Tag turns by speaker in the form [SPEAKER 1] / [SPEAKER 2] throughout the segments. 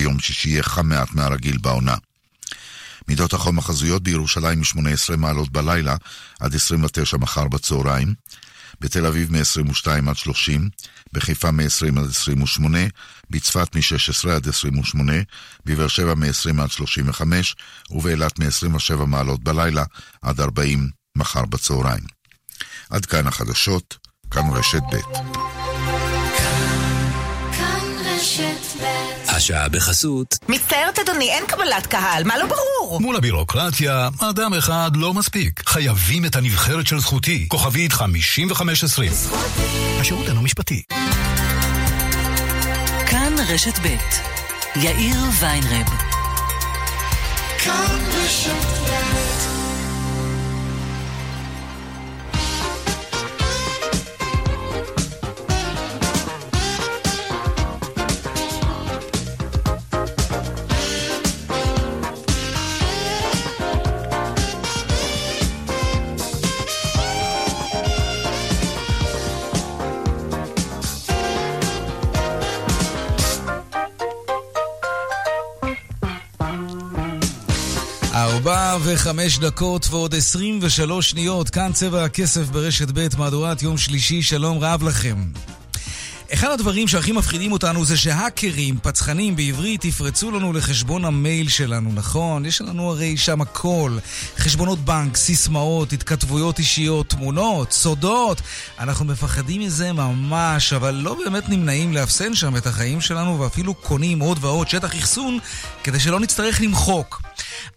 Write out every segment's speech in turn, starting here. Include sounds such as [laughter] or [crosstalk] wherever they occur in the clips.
[SPEAKER 1] ביום שישי יהיה חם מעט מהרגיל בעונה. מידות החום החזויות בירושלים מ-18 מעלות בלילה עד 29 מחר בצהריים, בתל אביב מ-22 עד 30, בחיפה מ-20 עד 28, בצפת מ-16 עד 28, בבאר שבע מ-20 עד 35, ובאילת מ-27 מעלות בלילה עד 40 מחר בצהריים. עד כאן החדשות, כאן רשת ב'.
[SPEAKER 2] השעה בחסות.
[SPEAKER 3] מצטערת אדוני, אין קבלת קהל, מה לא ברור?
[SPEAKER 2] מול הבירוקרטיה, אדם אחד לא מספיק. חייבים את הנבחרת של זכותי. כוכבית 5520. זכותי. השירות אינו משפטי.
[SPEAKER 4] כאן רשת ב' יאיר ויינרב. כאן רשת ב'
[SPEAKER 5] וחמש דקות ועוד עשרים ושלוש שניות, כאן צבע הכסף ברשת ב' מהדורת יום שלישי, שלום רב לכם. אחד הדברים שהכי מפחידים אותנו זה שהאקרים, פצחנים בעברית, יפרצו לנו לחשבון המייל שלנו, נכון? יש לנו הרי שם הכל. חשבונות בנק, סיסמאות, התכתבויות אישיות, תמונות, סודות. אנחנו מפחדים מזה ממש, אבל לא באמת נמנעים לאפסן שם את החיים שלנו, ואפילו קונים עוד ועוד שטח אחסון כדי שלא נצטרך למחוק.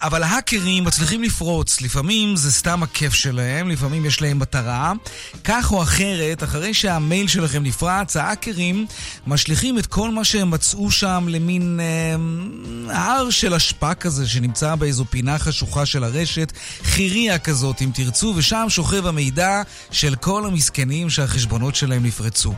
[SPEAKER 5] אבל האקרים מצליחים לפרוץ, לפעמים זה סתם הכיף שלהם, לפעמים יש להם מטרה. כך או אחרת, אחרי שהמייל שלכם נפרץ, ההאקרים משליכים את כל מה שהם מצאו שם למין אה, הר של אשפה כזה שנמצא באיזו פינה חשוכה של הרשת, חירייה כזאת אם תרצו, ושם שוכב המידע של כל המסכנים שהחשבונות שלהם נפרצו.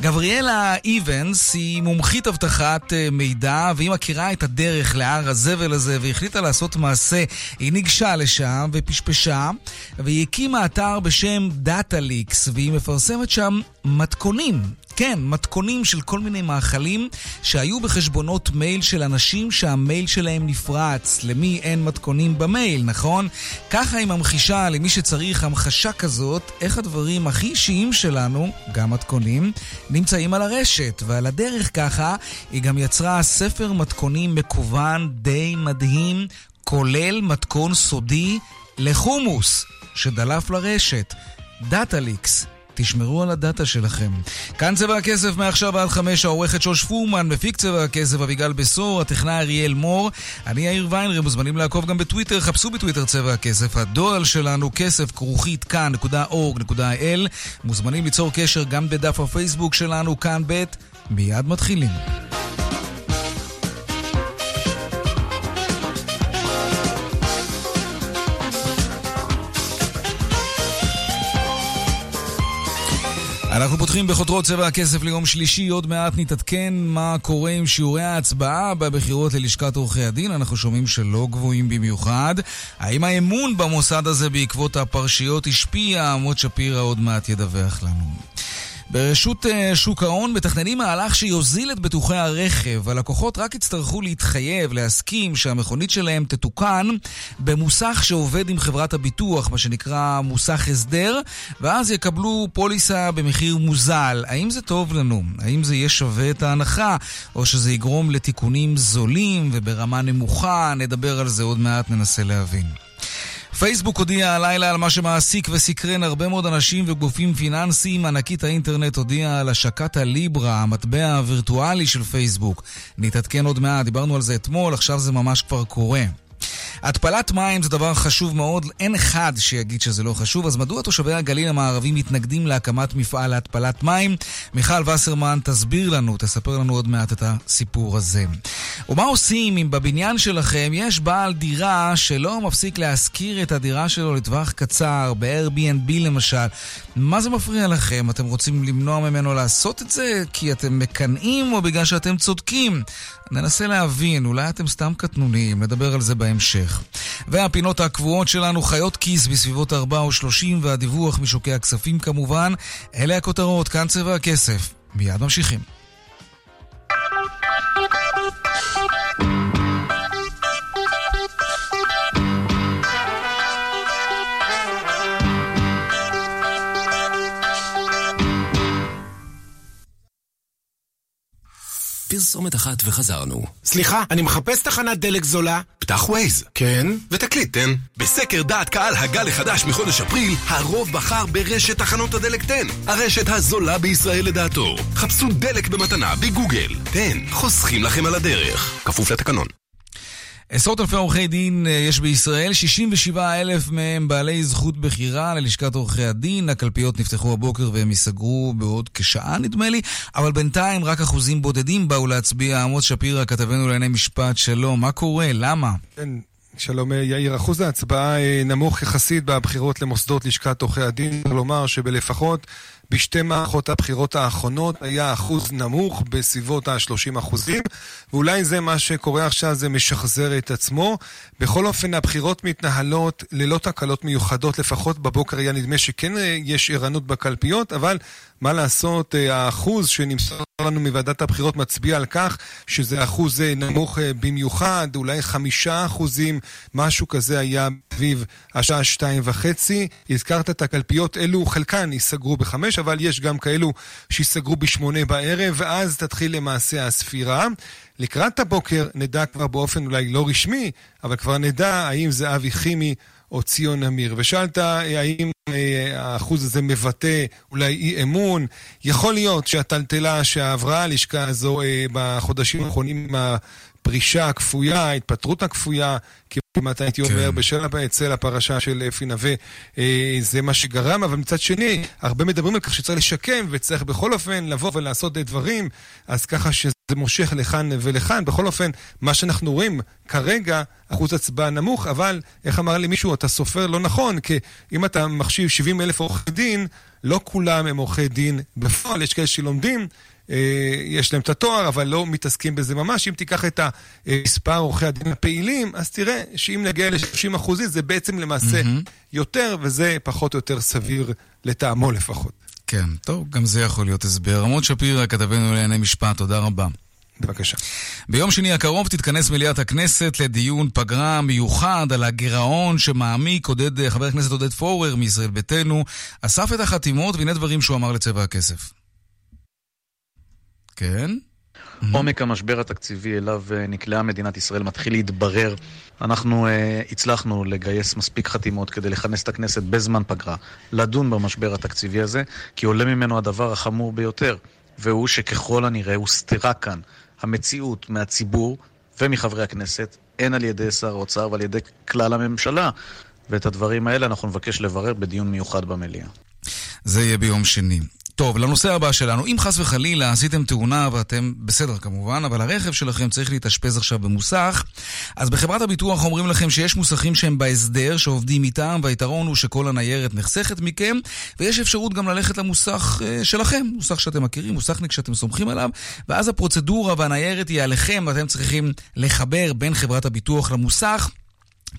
[SPEAKER 5] גבריאלה איבנס היא מומחית אבטחת אה, מידע, והיא מכירה את הדרך להר הזבל הזה, והחליטה לעשות מעשה. היא ניגשה לשם ופשפשה, והיא הקימה אתר בשם דאטה ליקס, והיא מפרסמת שם מתכונים. כן, מתכונים של כל מיני מאכלים שהיו בחשבונות מייל של אנשים שהמייל שלהם נפרץ. למי אין מתכונים במייל, נכון? ככה היא ממחישה למי שצריך המחשה כזאת, איך הדברים הכי אישיים שלנו, גם מתכונים, נמצאים על הרשת. ועל הדרך ככה, היא גם יצרה ספר מתכונים מקוון די מדהים, כולל מתכון סודי לחומוס, שדלף לרשת. Data leaks. תשמרו על הדאטה שלכם. כאן צבע הכסף מעכשיו עד חמש, העורכת שוש פורמן, מפיק צבע הכסף אביגל בשור, הטכנאי אריאל מור, אני יאיר ויינרב, מוזמנים לעקוב גם בטוויטר, חפשו בטוויטר צבע הכסף. הדואל שלנו כסף כרוכית כאן.org.il מוזמנים ליצור קשר גם בדף הפייסבוק שלנו, כאן ב', מיד מתחילים. אנחנו פותחים בחותרות צבע הכסף ליום שלישי, עוד מעט נתעדכן מה קורה עם שיעורי ההצבעה בבחירות ללשכת עורכי הדין, אנחנו שומעים שלא גבוהים במיוחד. האם האמון במוסד הזה בעקבות הפרשיות השפיע? עמוד שפירא עוד מעט ידווח לנו. ברשות אה, שוק ההון מתכננים מהלך שיוזיל את ביטוחי הרכב. הלקוחות רק יצטרכו להתחייב, להסכים שהמכונית שלהם תתוקן במוסך שעובד עם חברת הביטוח, מה שנקרא מוסך הסדר, ואז יקבלו פוליסה במחיר מוזל. האם זה טוב לנו? האם זה יהיה שווה את ההנחה? או שזה יגרום לתיקונים זולים וברמה נמוכה? נדבר על זה עוד מעט, ננסה להבין. פייסבוק הודיע הלילה על מה שמעסיק וסקרן הרבה מאוד אנשים וגופים פיננסיים. ענקית האינטרנט הודיעה על השקת הליברה, המטבע הווירטואלי של פייסבוק. נתעדכן עוד מעט, דיברנו על זה אתמול, עכשיו זה ממש כבר קורה. התפלת מים זה דבר חשוב מאוד, אין אחד שיגיד שזה לא חשוב, אז מדוע תושבי הגליל המערבי מתנגדים להקמת מפעל להתפלת מים? מיכל וסרמן תסביר לנו, תספר לנו עוד מעט את הסיפור הזה. ומה עושים אם בבניין שלכם יש בעל דירה שלא מפסיק להשכיר את הדירה שלו לטווח קצר, ב-Airbnb למשל? מה זה מפריע לכם? אתם רוצים למנוע ממנו לעשות את זה כי אתם מקנאים או בגלל שאתם צודקים? ננסה להבין, אולי אתם סתם קטנוניים, נדבר על זה בהמשך. והפינות הקבועות שלנו, חיות כיס בסביבות 4 או 30, והדיווח משוקי הכספים כמובן. אלה הכותרות, כאן צבע הכסף. מיד ממשיכים.
[SPEAKER 6] פרסומת אחת וחזרנו.
[SPEAKER 7] סליחה, אני מחפש תחנת דלק זולה.
[SPEAKER 6] פתח ווייז.
[SPEAKER 7] כן?
[SPEAKER 6] ותקליט, תן. בסקר דעת קהל הגל החדש מחודש אפריל, הרוב בחר ברשת תחנות הדלק תן. הרשת הזולה בישראל לדעתו. חפשו דלק במתנה בגוגל. תן, חוסכים לכם על הדרך. כפוף לתקנון.
[SPEAKER 5] עשרות אלפי עורכי דין אה, יש בישראל, 67 אלף מהם בעלי זכות בחירה ללשכת עורכי הדין. הקלפיות נפתחו הבוקר והם ייסגרו בעוד כשעה נדמה לי, אבל בינתיים רק אחוזים בודדים באו להצביע. עמוס שפירא, כתבנו לענייני משפט, שלום, מה קורה? למה?
[SPEAKER 8] כן, שלום יאיר, אחוז ההצבעה אה, נמוך יחסית בבחירות למוסדות לשכת עורכי הדין, כלומר שבלפחות בשתי מערכות הבחירות האחרונות היה אחוז נמוך בסביבות ה-30 אחוזים, ואולי זה מה שקורה עכשיו, זה משחזר את עצמו. בכל אופן, הבחירות מתנהלות ללא תקלות מיוחדות, לפחות בבוקר היה נדמה שכן אה, יש ערנות בקלפיות, אבל מה לעשות, אה, האחוז שנמסר לנו מוועדת הבחירות מצביע על כך שזה אחוז אה, נמוך במיוחד, אולי חמישה אחוזים, משהו כזה היה סביב השעה שתיים וחצי. הזכרת את הקלפיות, אלו חלקן ייסגרו בחמש. אבל יש גם כאלו שיסגרו בשמונה בערב, ואז תתחיל למעשה הספירה. לקראת הבוקר נדע כבר באופן אולי לא רשמי, אבל כבר נדע האם זה אבי חימי או ציון אמיר. ושאלת האם אה, האחוז הזה מבטא אולי אי אמון. יכול להיות שהטלטלה שעברה הלשכה הזו אה, בחודשים האחרונים עם הפרישה הכפויה, ההתפטרות הכפויה, כמעט הייתי כן. אומר, בשל אצל הפרשה של אפי נווה, אה, זה מה שגרם, אבל מצד שני, הרבה מדברים על כך שצריך לשקם וצריך בכל אופן לבוא ולעשות דברים, אז ככה שזה מושך לכאן ולכאן. בכל אופן, מה שאנחנו רואים כרגע, אחוז הצבעה נמוך, אבל איך אמר לי מישהו, אתה סופר לא נכון, כי אם אתה מחשיב 70 אלף עורכי דין, לא כולם הם עורכי דין בפועל, יש כאלה שלומדים. אה, יש להם את התואר, אבל לא מתעסקים בזה ממש. אם תיקח את מספר עורכי הדין הפעילים, אז תראה שאם נגיע ל-30 אחוזים, זה בעצם למעשה mm-hmm. יותר, וזה פחות או יותר סביר לטעמו לפחות.
[SPEAKER 5] כן, טוב, גם זה יכול להיות הסבר. עמוד שפירא, כתבנו לענייני משפט, תודה רבה.
[SPEAKER 8] בבקשה.
[SPEAKER 5] ביום שני הקרוב תתכנס מליאת הכנסת לדיון פגרה מיוחד על הגירעון שמעמיק. עודד, חבר הכנסת עודד פורר מישראל ביתנו אסף את החתימות והנה דברים שהוא אמר לצבע הכסף. כן.
[SPEAKER 9] עומק המשבר התקציבי אליו אה, נקלעה מדינת ישראל מתחיל להתברר. אנחנו uh, הצלחנו לגייס מספיק חתימות כדי לכנס את הכנסת בזמן פגרה, לדון במשבר התקציבי הזה, כי עולה ממנו הדבר החמור ביותר, והוא שככל הנראה הוסתרה כאן המציאות מהציבור ומחברי הכנסת, הן על ידי שר האוצר ועל ידי כלל הממשלה. ואת הדברים האלה אנחנו נבקש לברר בדיון מיוחד במליאה.
[SPEAKER 5] זה יהיה ביום שני. טוב, לנושא הבא שלנו. אם חס וחלילה עשיתם תאונה ואתם בסדר כמובן, אבל הרכב שלכם צריך להתאשפז עכשיו במוסך, אז בחברת הביטוח אומרים לכם שיש מוסכים שהם בהסדר, שעובדים איתם, והיתרון הוא שכל הניירת נחסכת מכם, ויש אפשרות גם ללכת למוסך uh, שלכם, מוסך שאתם מכירים, מוסכניק שאתם סומכים עליו, ואז הפרוצדורה והניירת היא עליכם, ואתם צריכים לחבר בין חברת הביטוח למוסך.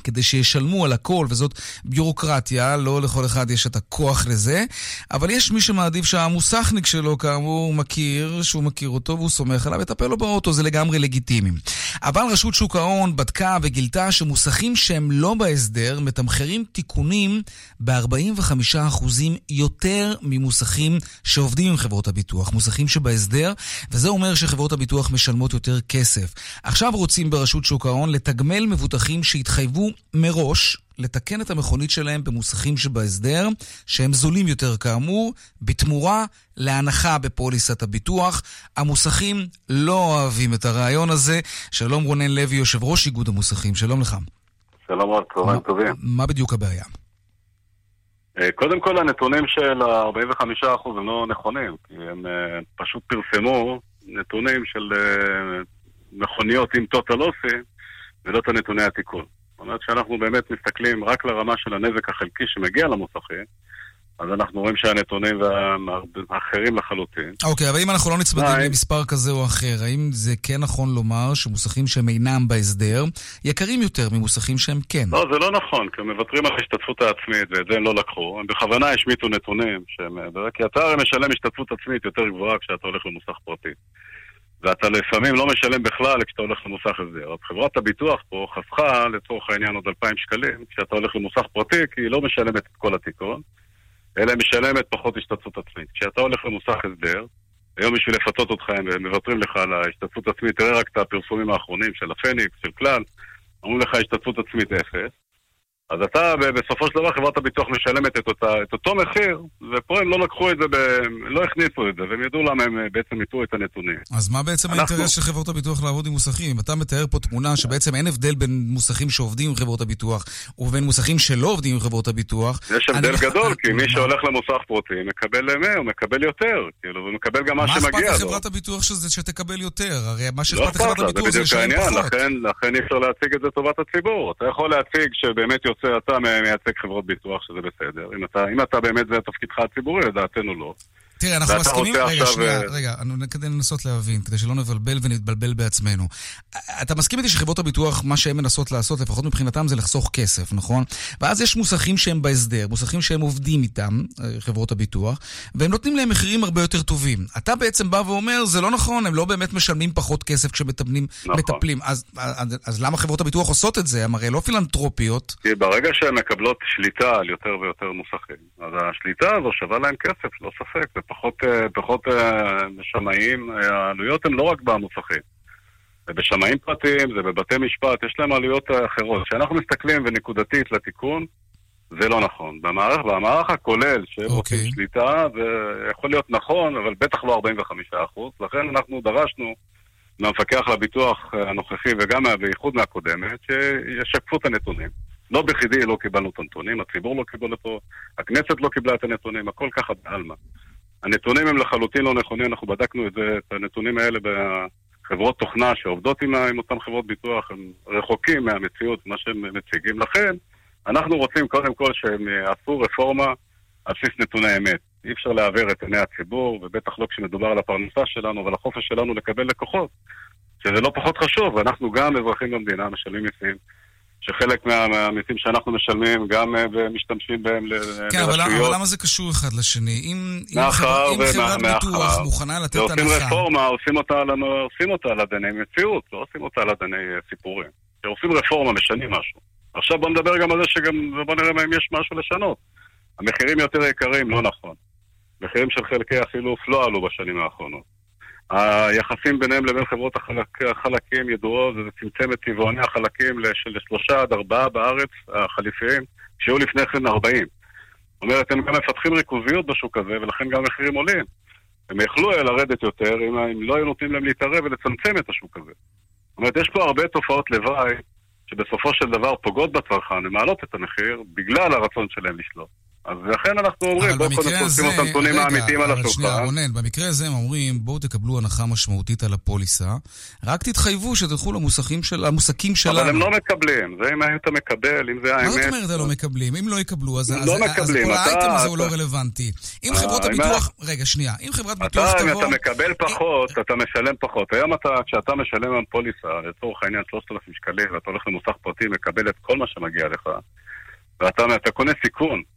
[SPEAKER 5] כדי שישלמו על הכל, וזאת ביורוקרטיה, לא לכל אחד יש את הכוח לזה, אבל יש מי שמעדיף שהמוסכניק שלו, כאמור, מכיר, שהוא מכיר אותו והוא סומך עליו, יטפל לו באוטו, זה לגמרי לגיטימי. אבל רשות שוק ההון בדקה וגילתה שמוסכים שהם לא בהסדר, מתמחרים תיקונים ב-45% יותר ממוסכים שעובדים עם חברות הביטוח, מוסכים שבהסדר, וזה אומר שחברות הביטוח משלמות יותר כסף. עכשיו רוצים ברשות שוק ההון לתגמל מבוטחים שהתחייבו מראש לתקן את המכונית שלהם במוסכים שבהסדר, שהם זולים יותר כאמור, בתמורה להנחה בפוליסת הביטוח. המוסכים לא אוהבים את הרעיון הזה. שלום רונן לוי, יושב ראש איגוד המוסכים, שלום לך.
[SPEAKER 10] שלום רב, צהריים טובים.
[SPEAKER 5] מה בדיוק הבעיה?
[SPEAKER 10] אה, קודם כל הנתונים של ה-45% הם לא נכונים, כי הם אה, פשוט פרסמו נתונים של אה, מכוניות עם טוטל אוסי ולא את הנתוני התיקון. זאת אומרת שאנחנו באמת מסתכלים רק לרמה של הנזק החלקי שמגיע למוסכים, אז אנחנו רואים שהנתונים אחרים לחלוטין.
[SPEAKER 5] אוקיי, אבל אם אנחנו לא נצמדים למספר כזה או אחר, האם זה כן נכון לומר שמוסכים שהם אינם בהסדר יקרים יותר ממוסכים שהם כן?
[SPEAKER 10] לא, זה לא נכון, כי הם מוותרים על ההשתתפות העצמית, ואת זה הם לא לקחו. הם בכוונה השמיטו נתונים, שהם... כי אתה הרי משלם השתתפות עצמית יותר גבוהה כשאתה הולך למוסך פרטי. ואתה לפעמים לא משלם בכלל כשאתה הולך למוסך הסדר. אז חברת הביטוח פה חסכה לצורך העניין עוד 2,000 שקלים כשאתה הולך למוסך פרטי, כי היא לא משלמת את כל התיקון, אלא היא משלמת פחות השתתפות עצמית. כשאתה הולך למוסך הסדר, היום בשביל לפתות אותך הם מוותרים לך על ההשתתפות עצמית, תראה רק את הפרסומים האחרונים של הפניקס, של כלל, אומרים לך השתתפות עצמית אפס. אז אתה, בסופו של דבר, חברת הביטוח משלמת את, אותה, את אותו מחיר, ופה הם לא לקחו את זה, ב, לא הכניסו את זה, והם ידעו למה הם בעצם יתנו את הנתונים.
[SPEAKER 5] אז מה בעצם אנחנו... האינטרס של חברות הביטוח לעבוד עם מוסכים? אתה מתאר פה תמונה שבעצם אין הבדל בין מוסכים שעובדים עם חברות הביטוח, ובין מוסכים שלא עובדים עם חברות הביטוח.
[SPEAKER 10] יש הבדל אני... גדול, כי מי שהולך למוסך פרוטי מקבל 100, הוא מקבל יותר, כאילו, הוא מקבל גם מה שמגיע לו.
[SPEAKER 5] מה אכפת לחברת הביטוח שזה שתקבל יותר? הרי מה שאכפת לא לחברת הביטוח זה לשלם
[SPEAKER 10] פחות. לכן, לכן אי אפשר להציג את זה לטובת הציבור. אתה יכול להציג שבאמת יוצא אתה מייצג חברות ביטוח, שזה בסדר. אם אתה, אם אתה באמת זה תפקידך הציבורי, לדעתנו לא.
[SPEAKER 5] תראה, אנחנו מסכימים... רגע, עכשיו... שנייה, אה, רגע, כדי לנסות להבין, כדי שלא נבלבל ונתבלבל בעצמנו. אתה מסכים איתי שחברות הביטוח, מה שהן מנסות לעשות, לפחות מבחינתם, זה לחסוך כסף, נכון? ואז יש מוסכים שהם בהסדר, מוסכים שהם עובדים איתם, אה, חברות הביטוח, והם נותנים להם מחירים הרבה יותר טובים. אתה בעצם בא ואומר, זה לא נכון, הם לא באמת משלמים פחות כסף כשמטפלים. נכון. אז, אז, אז למה חברות הביטוח עושות את זה? הם הרי לא פילנטרופיות.
[SPEAKER 10] כי ברגע שהן מקבלות שליטה על יותר ויותר מוסכים, אז השליטה הזו שווה להם כסף, לא ספק. פחות, אה, פחות אה, שמאים, העלויות הן לא רק במוסכים. זה בשמאים פרטיים, זה בבתי משפט, יש להם עלויות אחרות. כשאנחנו מסתכלים ונקודתית לתיקון, זה לא נכון. במערך, במערך הכולל, שהם okay. אוקיי. שליטה, זה יכול להיות נכון, אבל בטח לא 45%. לכן אנחנו דרשנו מהמפקח לביטוח הנוכחי וגם בייחוד מהקודמת, שישקפו את הנתונים. לא בכדי לא קיבלנו את הנתונים, הציבור לא קיבל אותו, הכנסת לא קיבלה את הנתונים, הכל ככה בעלמא. הנתונים הם לחלוטין לא נכונים, אנחנו בדקנו את זה, את הנתונים האלה בחברות תוכנה שעובדות עם, עם אותן חברות ביטוח, הם רחוקים מהמציאות, מה שהם מציגים. לכן, אנחנו רוצים קודם כל שהם יעשו רפורמה על בסיס נתוני אמת. אי אפשר לעוור את עיני הציבור, ובטח לא כשמדובר על הפרנסה שלנו ועל החופש שלנו לקבל לקוחות, שזה לא פחות חשוב, ואנחנו גם אזרחים במדינה, משלמים מיסים. שחלק מהמיסים שאנחנו משלמים גם אה, משתמשים בהם לרשויות.
[SPEAKER 5] כן, אבל, אבל למה זה קשור אחד לשני? אם, אם, חבר, אם חברת ביטוח מוכנה לתת הנחה...
[SPEAKER 10] ועושים רפורמה, עושים אותה, על, עושים אותה על אדני מציאות, לא עושים אותה על אדני אה, סיפורים. כשעושים רפורמה, משנים משהו. עכשיו בוא נדבר גם על זה שגם, בוא נראה אם יש משהו לשנות. המחירים יותר יקרים, לא נכון. מחירים של חלקי החילוף לא עלו בשנים האחרונות. היחסים ביניהם לבין חברות החלק, החלקים ידועות, זה צמצם את צבעוני החלקים לשלושה עד ארבעה בארץ, החליפיים, שהיו לפני כן ארבעים. זאת אומרת, הם גם מפתחים ריכוזיות בשוק הזה, ולכן גם המחירים עולים. הם יכלו לרדת יותר אם, אם לא היו נותנים להם להתערב ולצמצם את השוק הזה. זאת אומרת, יש פה הרבה תופעות לוואי שבסופו של דבר פוגעות בצרכן ומעלות את המחיר בגלל הרצון שלהם לשלוט. אז לכן אנחנו אומרים, בואו קודם כל שימו את הנתונים האמיתיים על השולחן. שנייה,
[SPEAKER 5] רונן, במקרה הזה הם אומרים, בואו תקבלו הנחה משמעותית על הפוליסה, רק תתחייבו שתלכו למוסכים של, למוסקים שלנו.
[SPEAKER 10] אבל הם לא מקבלים, זה אם היית מקבל, אם זה האמת.
[SPEAKER 5] מה זאת אומרת לא מקבלים? אם לא יקבלו, אז, לא אז, מקבלים, אז כל האייטם הזה הוא לא רלוונטי. אם אה, חברות הביטוח, רגע, שנייה, אם חברת ביטוח
[SPEAKER 10] תבוא... אתה, אם אתה מקבל פחות, אתה משלם פחות. היום אתה, כשאתה משלם על פוליסה, לצורך העניין 3,000 שקלים, ואתה הולך למוסך פרטי, מקבל את כל מה שמגיע לך, ואתה קונה סיכון.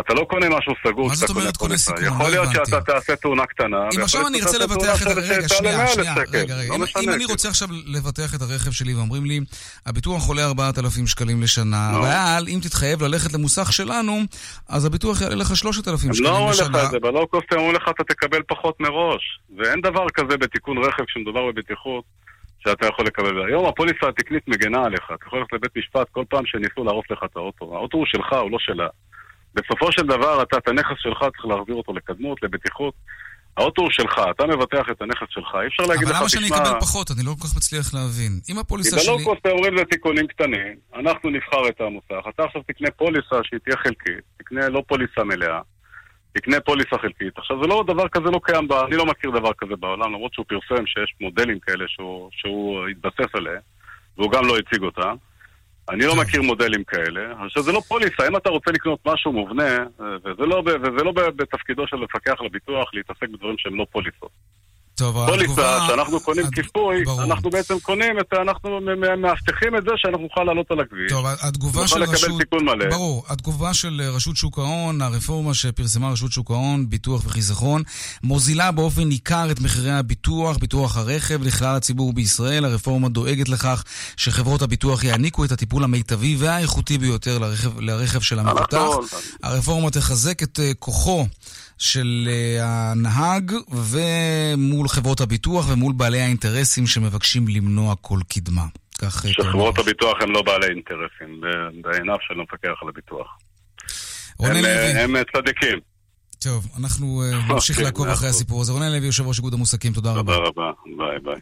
[SPEAKER 10] אתה לא קונה משהו סגור
[SPEAKER 5] מה זאת אומרת קונה סיכון?
[SPEAKER 10] יכול להיות שאתה תעשה תאונה קטנה.
[SPEAKER 5] אם עכשיו אני ארצה לבטח את... רגע, שנייה, שנייה, רגע, רגע. אם אני רוצה עכשיו לבטח את הרכב שלי ואומרים לי, הביטוח עולה 4,000 שקלים לשנה, אבל אם תתחייב ללכת למוסך שלנו, אז הביטוח יעלה לך 3,000 שקלים לשנה.
[SPEAKER 10] לא אומרים לך את זה, בלואו-קוסט הם אומרים לך אתה תקבל פחות מראש. ואין דבר כזה בתיקון רכב כשמדובר בבטיחות. שאתה יכול לקבל. היום הפוליסה התקנית מגנה עליך. אתה יכול ללכת לבית משפט כל פעם שניסו להרוס לך את האוטו. האוטו הוא שלך, הוא לא שלה. בסופו של דבר אתה את הנכס שלך צריך להחזיר אותו לקדמות, לבטיחות. האוטו הוא שלך, אתה מבטח את הנכס שלך, אי אפשר להגיד לך,
[SPEAKER 5] תשמע... אבל למה שאני אקבל פחות? אני לא כל כך מצליח להבין. אם הפוליסה
[SPEAKER 10] שלי... כי בלואו-קוסט אומרים זה תיקונים קטנים, אנחנו נבחר את המוסך, אתה עכשיו תקנה פוליסה שהיא תהיה חלקית, תקנה לא פוליסה מלאה, תקנה פוליסה חלקית. עכשיו זה לא, דבר כזה לא קיים, ב... אני לא מכיר דבר כזה בעולם, למרות שהוא פרסם שיש מודלים כאלה שהוא, שהוא התבסס עליהם, והוא גם לא הציג אותם. אני לא מכיר מודלים כאלה. עכשיו, זה לא פוליסה, אם אתה רוצה לקנות משהו מובנה, וזה לא, וזה לא בתפקידו של מפקח על הביטוח להתעסק בדברים שהם לא פוליסות.
[SPEAKER 5] טוב,
[SPEAKER 10] פוליסה, כשאנחנו קונים הד... כיפוי, ברור. אנחנו בעצם קונים את, אנחנו מאבטחים את זה שאנחנו נוכל לעלות על הכביש.
[SPEAKER 5] טוב, התגובה של רשות... ברור, התגובה של רשות שוק ההון, הרפורמה שפרסמה רשות שוק ההון, ביטוח וחיסכון, מוזילה באופן ניכר את מחירי הביטוח, ביטוח הרכב לכלל הציבור בישראל. הרפורמה דואגת לכך שחברות הביטוח יעניקו את הטיפול המיטבי והאיכותי ביותר לרכב, לרכב של המבוטח. הרפורמה תחזק את אה, כוחו של אה, הנהג ומול חברות הביטוח ומול בעלי האינטרסים שמבקשים למנוע כל קדמה. כך... אה,
[SPEAKER 10] שחברות הביטוח הם לא בעלי אינטרסים, בעיניו של המפקח על הביטוח. הם,
[SPEAKER 5] לוי.
[SPEAKER 10] הם צדיקים.
[SPEAKER 5] טוב, אנחנו אה, [laughs] נמשיך
[SPEAKER 10] אוקיי,
[SPEAKER 5] לעקוב אחרי. הסיפור הזה. רונן לוי, יושב ראש איגוד המוסקים, תודה רבה.
[SPEAKER 10] תודה רבה, ביי ביי.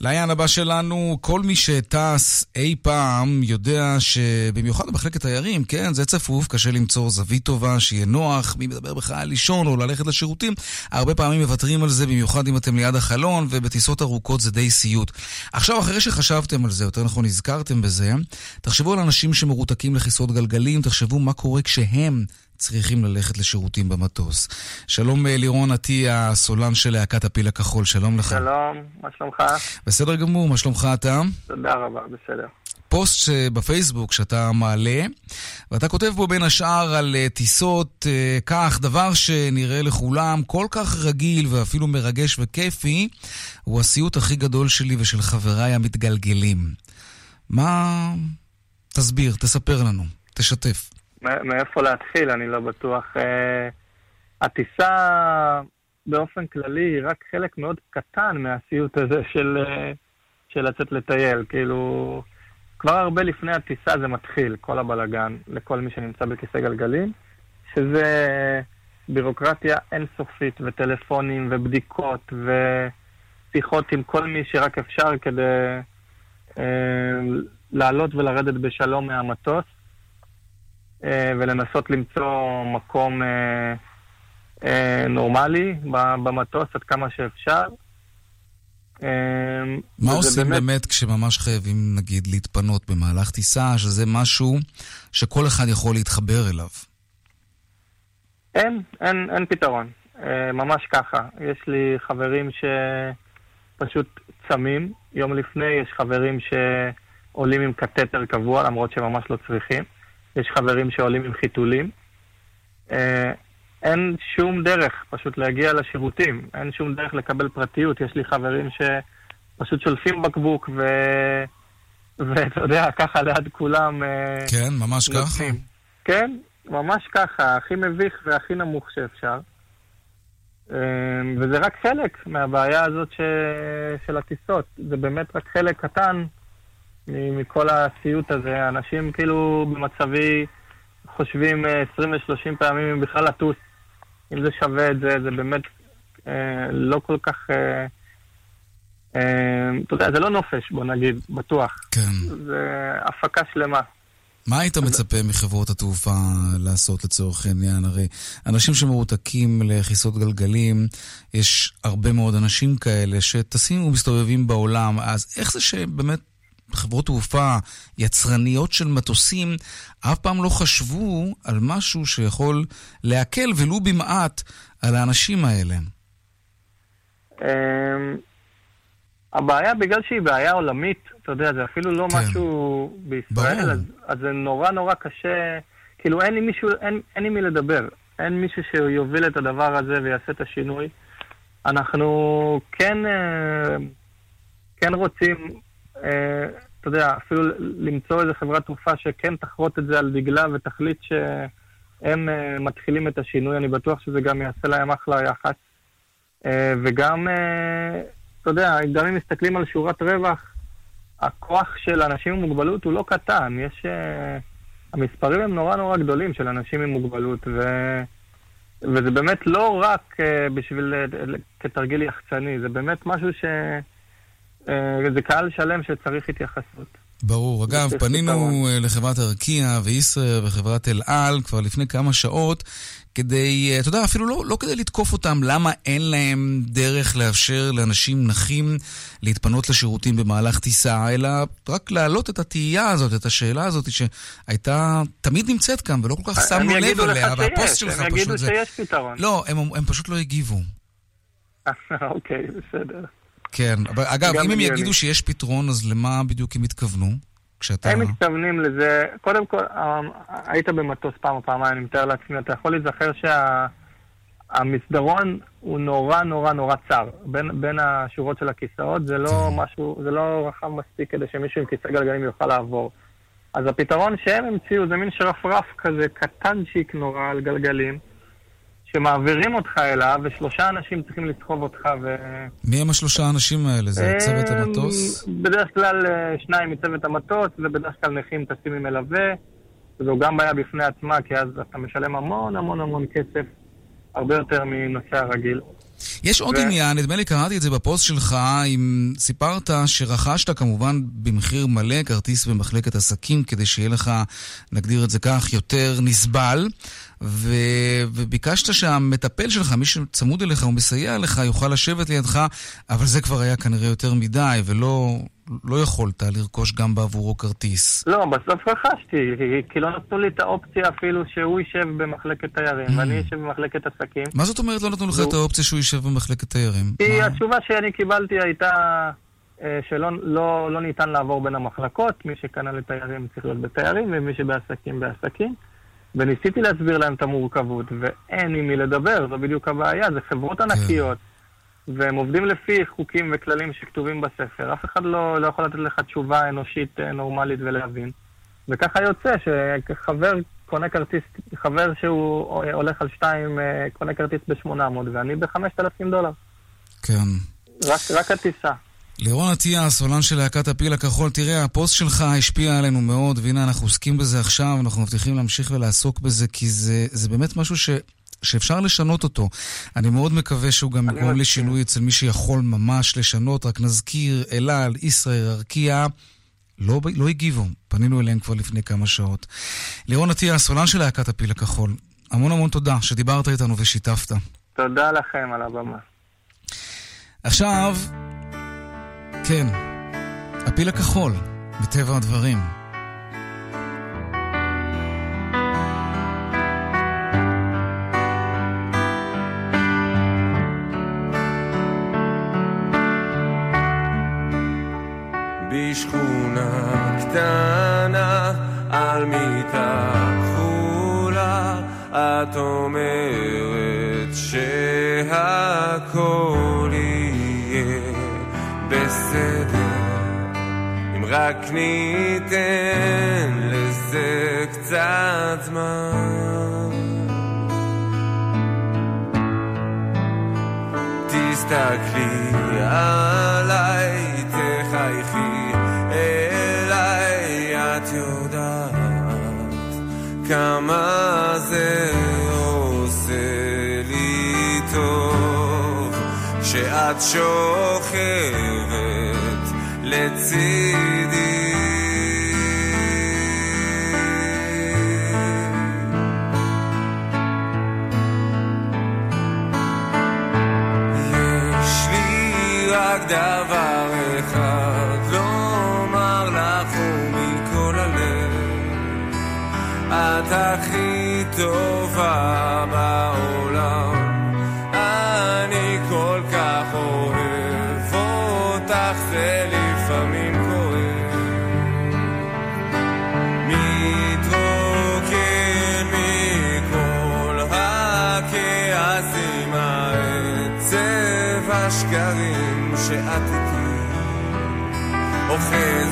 [SPEAKER 5] לעניין הבא שלנו, כל מי שטס אי פעם יודע שבמיוחד במחלקת תיירים, כן, זה צפוף, קשה למצוא זווית טובה, שיהיה נוח, מי מדבר בכלל לישון או ללכת לשירותים, הרבה פעמים מוותרים על זה, במיוחד אם אתם ליד החלון, ובטיסות ארוכות זה די סיוט. עכשיו, אחרי שחשבתם על זה, יותר נכון נזכרתם בזה, תחשבו על אנשים שמרותקים לכיסאות גלגלים, תחשבו מה קורה כשהם צריכים ללכת לשירותים במטוס. שלום אה, לירון עטיה, סולן של להקת הפיל הכחול, שלום לך.
[SPEAKER 11] שלום, מה שלומך?
[SPEAKER 5] בסדר גמור, מה שלומך אתה?
[SPEAKER 11] תודה רבה, בסדר.
[SPEAKER 5] פוסט בפייסבוק שאתה מעלה, ואתה כותב בו בין השאר על אה, טיסות אה, כך, דבר שנראה לכולם כל כך רגיל ואפילו מרגש וכיפי, הוא הסיוט הכי גדול שלי ושל חבריי המתגלגלים. מה... תסביר, תספר לנו, תשתף.
[SPEAKER 11] מאיפה להתחיל, אני לא בטוח. אה, הטיסה באופן כללי היא רק חלק מאוד קטן מהסיוט הזה של, אה, של לצאת לטייל. כאילו, כבר הרבה לפני הטיסה זה מתחיל, כל הבלגן, לכל מי שנמצא בכיסא גלגלים, שזה בירוקרטיה אינסופית, וטלפונים, ובדיקות, ושיחות עם כל מי שרק אפשר כדי אה, לעלות ולרדת בשלום מהמטוס. אה, ולנסות למצוא מקום אה, נורמלי ב- במטוס עד כמה שאפשר. אה,
[SPEAKER 5] מה עושים באמת כשממש חייבים, נגיד, להתפנות במהלך טיסה, שזה משהו שכל אחד יכול להתחבר אליו?
[SPEAKER 11] אין, אין, אין פתרון. אה, ממש ככה. יש לי חברים שפשוט צמים יום לפני, יש חברים שעולים עם קתטר קבוע, למרות שממש לא צריכים. יש חברים שעולים עם חיתולים. אה, אין שום דרך פשוט להגיע לשירותים, אין שום דרך לקבל פרטיות. יש לי חברים שפשוט שולפים בקבוק ו... ואתה יודע, ככה ליד כולם... אה,
[SPEAKER 5] כן, ממש ככה?
[SPEAKER 11] נותנים. כן, ממש ככה, הכי מביך והכי נמוך שאפשר. אה, וזה רק חלק מהבעיה הזאת ש... של הטיסות. זה באמת רק חלק קטן מכל הסיוט הזה. אנשים כאילו במצבי חושבים אה, 20 ו-30 פעמים אם בכלל לטוס, אם זה שווה את זה, זה באמת אה, לא כל כך... אה, אה, אתה יודע, זה לא נופש, בוא נגיד, בטוח.
[SPEAKER 5] כן.
[SPEAKER 11] זה הפקה שלמה.
[SPEAKER 5] מה היית מצפה מחברות התעופה לעשות לצורך העניין? הרי אנשים שמרותקים לכיסאות גלגלים, יש הרבה מאוד אנשים כאלה שטסים ומסתובבים בעולם, אז איך זה שבאמת חברות תעופה יצרניות של מטוסים אף פעם לא חשבו על משהו שיכול להקל ולו במעט על האנשים האלה?
[SPEAKER 11] אמ, הבעיה, בגלל שהיא בעיה עולמית, אתה יודע, זה אפילו לא
[SPEAKER 5] כן.
[SPEAKER 11] משהו בישראל,
[SPEAKER 5] ברור.
[SPEAKER 11] אז, אז זה נורא נורא קשה, כאילו אין לי מישהו, אין, אין עם מי לדבר. אין מישהו שיוביל את הדבר הזה ויעשה את השינוי. אנחנו כן, אה, כן רוצים, אתה יודע, אפילו למצוא איזה חברת תעופה שכן תחרוט את זה על דגלה ותחליט שהם אה, מתחילים את השינוי. אני בטוח שזה גם יעשה להם אחלה יח"צ. אה, וגם, אה, אתה יודע, גם אם מסתכלים על שורת רווח, הכוח של אנשים עם מוגבלות הוא לא קטן. יש... אה, המספרים הם נורא נורא גדולים של אנשים עם מוגבלות, ו... וזה באמת לא רק אה, בשביל, אה, כתרגיל יחצני, זה באמת משהו ש... אה, זה קהל שלם שצריך התייחסות.
[SPEAKER 5] ברור. אגב, פנינו. אה, לחברת ארקיע וישראייר וחברת אל על כבר לפני כמה שעות, כדי, אה, אתה יודע, אפילו לא, לא כדי לתקוף אותם, למה אין להם דרך לאפשר לאנשים נכים להתפנות לשירותים במהלך טיסה, אלא רק להעלות את התהייה הזאת, את השאלה הזאת, שהייתה, תמיד נמצאת כאן, ולא כל כך
[SPEAKER 11] הם
[SPEAKER 5] שמנו לב
[SPEAKER 11] יגידו
[SPEAKER 5] אליה, והפוסט
[SPEAKER 11] שיש,
[SPEAKER 5] שלך
[SPEAKER 11] הם
[SPEAKER 5] פשוט
[SPEAKER 11] יגידו
[SPEAKER 5] זה...
[SPEAKER 11] שיש פתרון.
[SPEAKER 5] לא, הם, הם פשוט לא הגיבו. [laughs]
[SPEAKER 11] אוקיי, בסדר.
[SPEAKER 5] כן, אבל אגב, אם הם. יגידו שיש פתרון, אז למה בדיוק הם התכוונו? כשאתה...
[SPEAKER 11] הם מתכוונים לזה, קודם כל, אה, היית במטוס פעם או פעמיים, אני מתאר לעצמי, אתה יכול להיזכר שהמסדרון הוא נורא נורא נורא צר. בין, בין השורות של הכיסאות, זה לא
[SPEAKER 5] כן.
[SPEAKER 11] משהו, זה לא רחב מספיק כדי שמישהו עם כיסא גלגלים יוכל לעבור. אז הפתרון שהם המציאו זה מין שרפרף כזה, קטנצ'יק נורא על גלגלים, שמעבירים אותך אליו, ושלושה אנשים צריכים לסחוב אותך ו...
[SPEAKER 5] מי הם השלושה האנשים האלה? זה צוות
[SPEAKER 11] אה,
[SPEAKER 5] המטוס?
[SPEAKER 11] בדרך כלל אה, שניים מצוות המטוס, ובדרך כלל נכים טסים עם מלווה. זו גם בעיה בפני עצמה, כי אז אתה משלם המון המון המון כסף, הרבה יותר מנוסע רגיל.
[SPEAKER 5] יש עוד
[SPEAKER 11] ו-
[SPEAKER 5] עניין, נדמה לי קראתי את זה בפוסט שלך, אם סיפרת שרכשת כמובן במחיר מלא כרטיס במחלקת עסקים, כדי שיהיה לך, נגדיר את זה כך, יותר נסבל, ו... וביקשת שהמטפל שלך, מי שצמוד אליך ומסייע לך, יוכל לשבת לידך, אבל זה כבר היה כנראה יותר מדי, ולא לא יכולת לרכוש גם בעבורו כרטיס.
[SPEAKER 11] לא, בסוף רכשתי, כי- לא נתנו לי את האופציה אפילו שהוא יישב במחלקת תיירים, ואני אשב במחלקת עסקים.
[SPEAKER 5] מה זאת אומרת לא נתנו לך. את האופציה שהוא יישב במחלקת תיירים?
[SPEAKER 11] כי התשובה שאני קיבלתי הייתה אה, שלא לא, לא ניתן לעבור בין המחלקות, מי שקנה לתיירים צריך להיות בתיירים, ומי שבעסקים בעסקים. וניסיתי להסביר להם את המורכבות, ואין עם מי לדבר, זו בדיוק הבעיה, זה חברות ענקיות, והם עובדים לפי חוקים וכללים שכתובים בספר. אף אחד לא, לא יכול לתת לך תשובה אנושית אה, נורמלית ולהבין. וככה יוצא שחבר קונה כרטיס, חבר שהוא הולך על שתיים, אה, קונה כרטיס ב-800, ואני ב-5,000 דולר.
[SPEAKER 5] כן.
[SPEAKER 11] רק, רק הטיסה.
[SPEAKER 5] לירון אטיאס, עולן של להקת הפיל הכחול, תראה, הפוסט שלך השפיע עלינו מאוד, והנה אנחנו עוסקים בזה עכשיו, אנחנו מבטיחים להמשיך ולעסוק בזה, כי זה, זה באמת משהו ש... שאפשר לשנות אותו. אני מאוד מקווה שהוא גם יגרום לשינוי אצל מי שיכול ממש לשנות. רק נזכיר, אלעל, ישראייר, ארקיע, לא, לא הגיבו. פנינו אליהם כבר לפני כמה שעות. לירון אטיאס, עולן של להקת הפיל הכחול, המון המון תודה שדיברת איתנו ושיתפת.
[SPEAKER 11] תודה לכם על הבמה.
[SPEAKER 5] עכשיו, כן, הפיל הכחול, מטבע הדברים.
[SPEAKER 12] בשכונה קטנה על מיטה כחולה את אומרת שהכל יהיה בסדר. אם רק ניתן לזה קצת זמן. תסתכלי עליי, כמה זה עושה לי טוב שאת שוכבת לצידי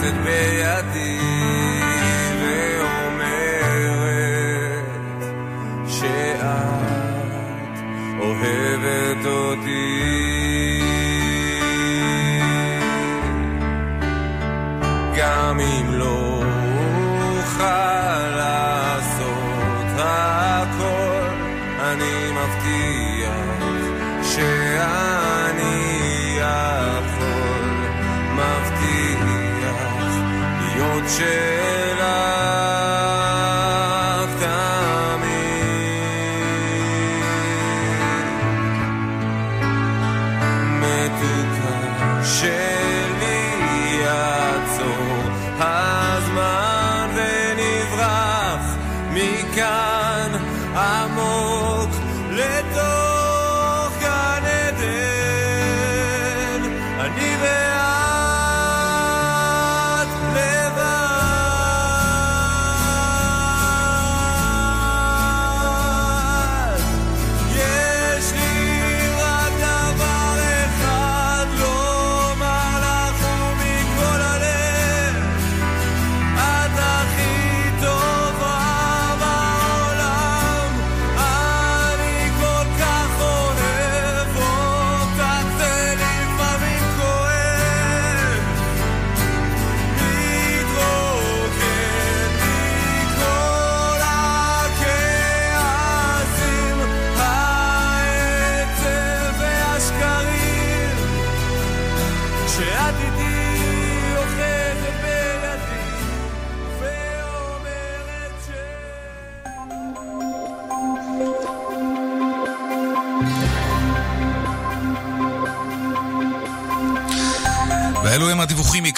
[SPEAKER 12] could be a להיות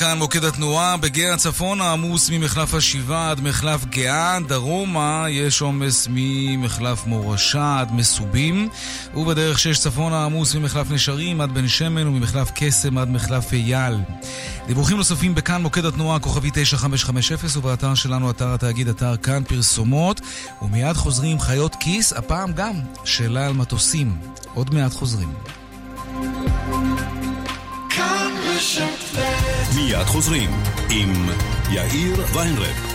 [SPEAKER 5] מכאן מוקד התנועה. בגאה הצפון העמוס ממחלף השבעה עד מחלף גאה. דרומה יש עומס ממחלף מורשה עד מסובים. ובדרך שש צפון העמוס ממחלף נשרים עד בן שמן וממחלף קסם עד מחלף אייל. דיווחים נוספים בכאן מוקד התנועה כוכבי 9550 ובאתר שלנו אתר התאגיד אתר כאן פרסומות. ומיד חוזרים חיות כיס, הפעם גם שאלה על מטוסים. עוד מעט חוזרים.
[SPEAKER 2] מיד חוזרים עם יאיר ויינרב.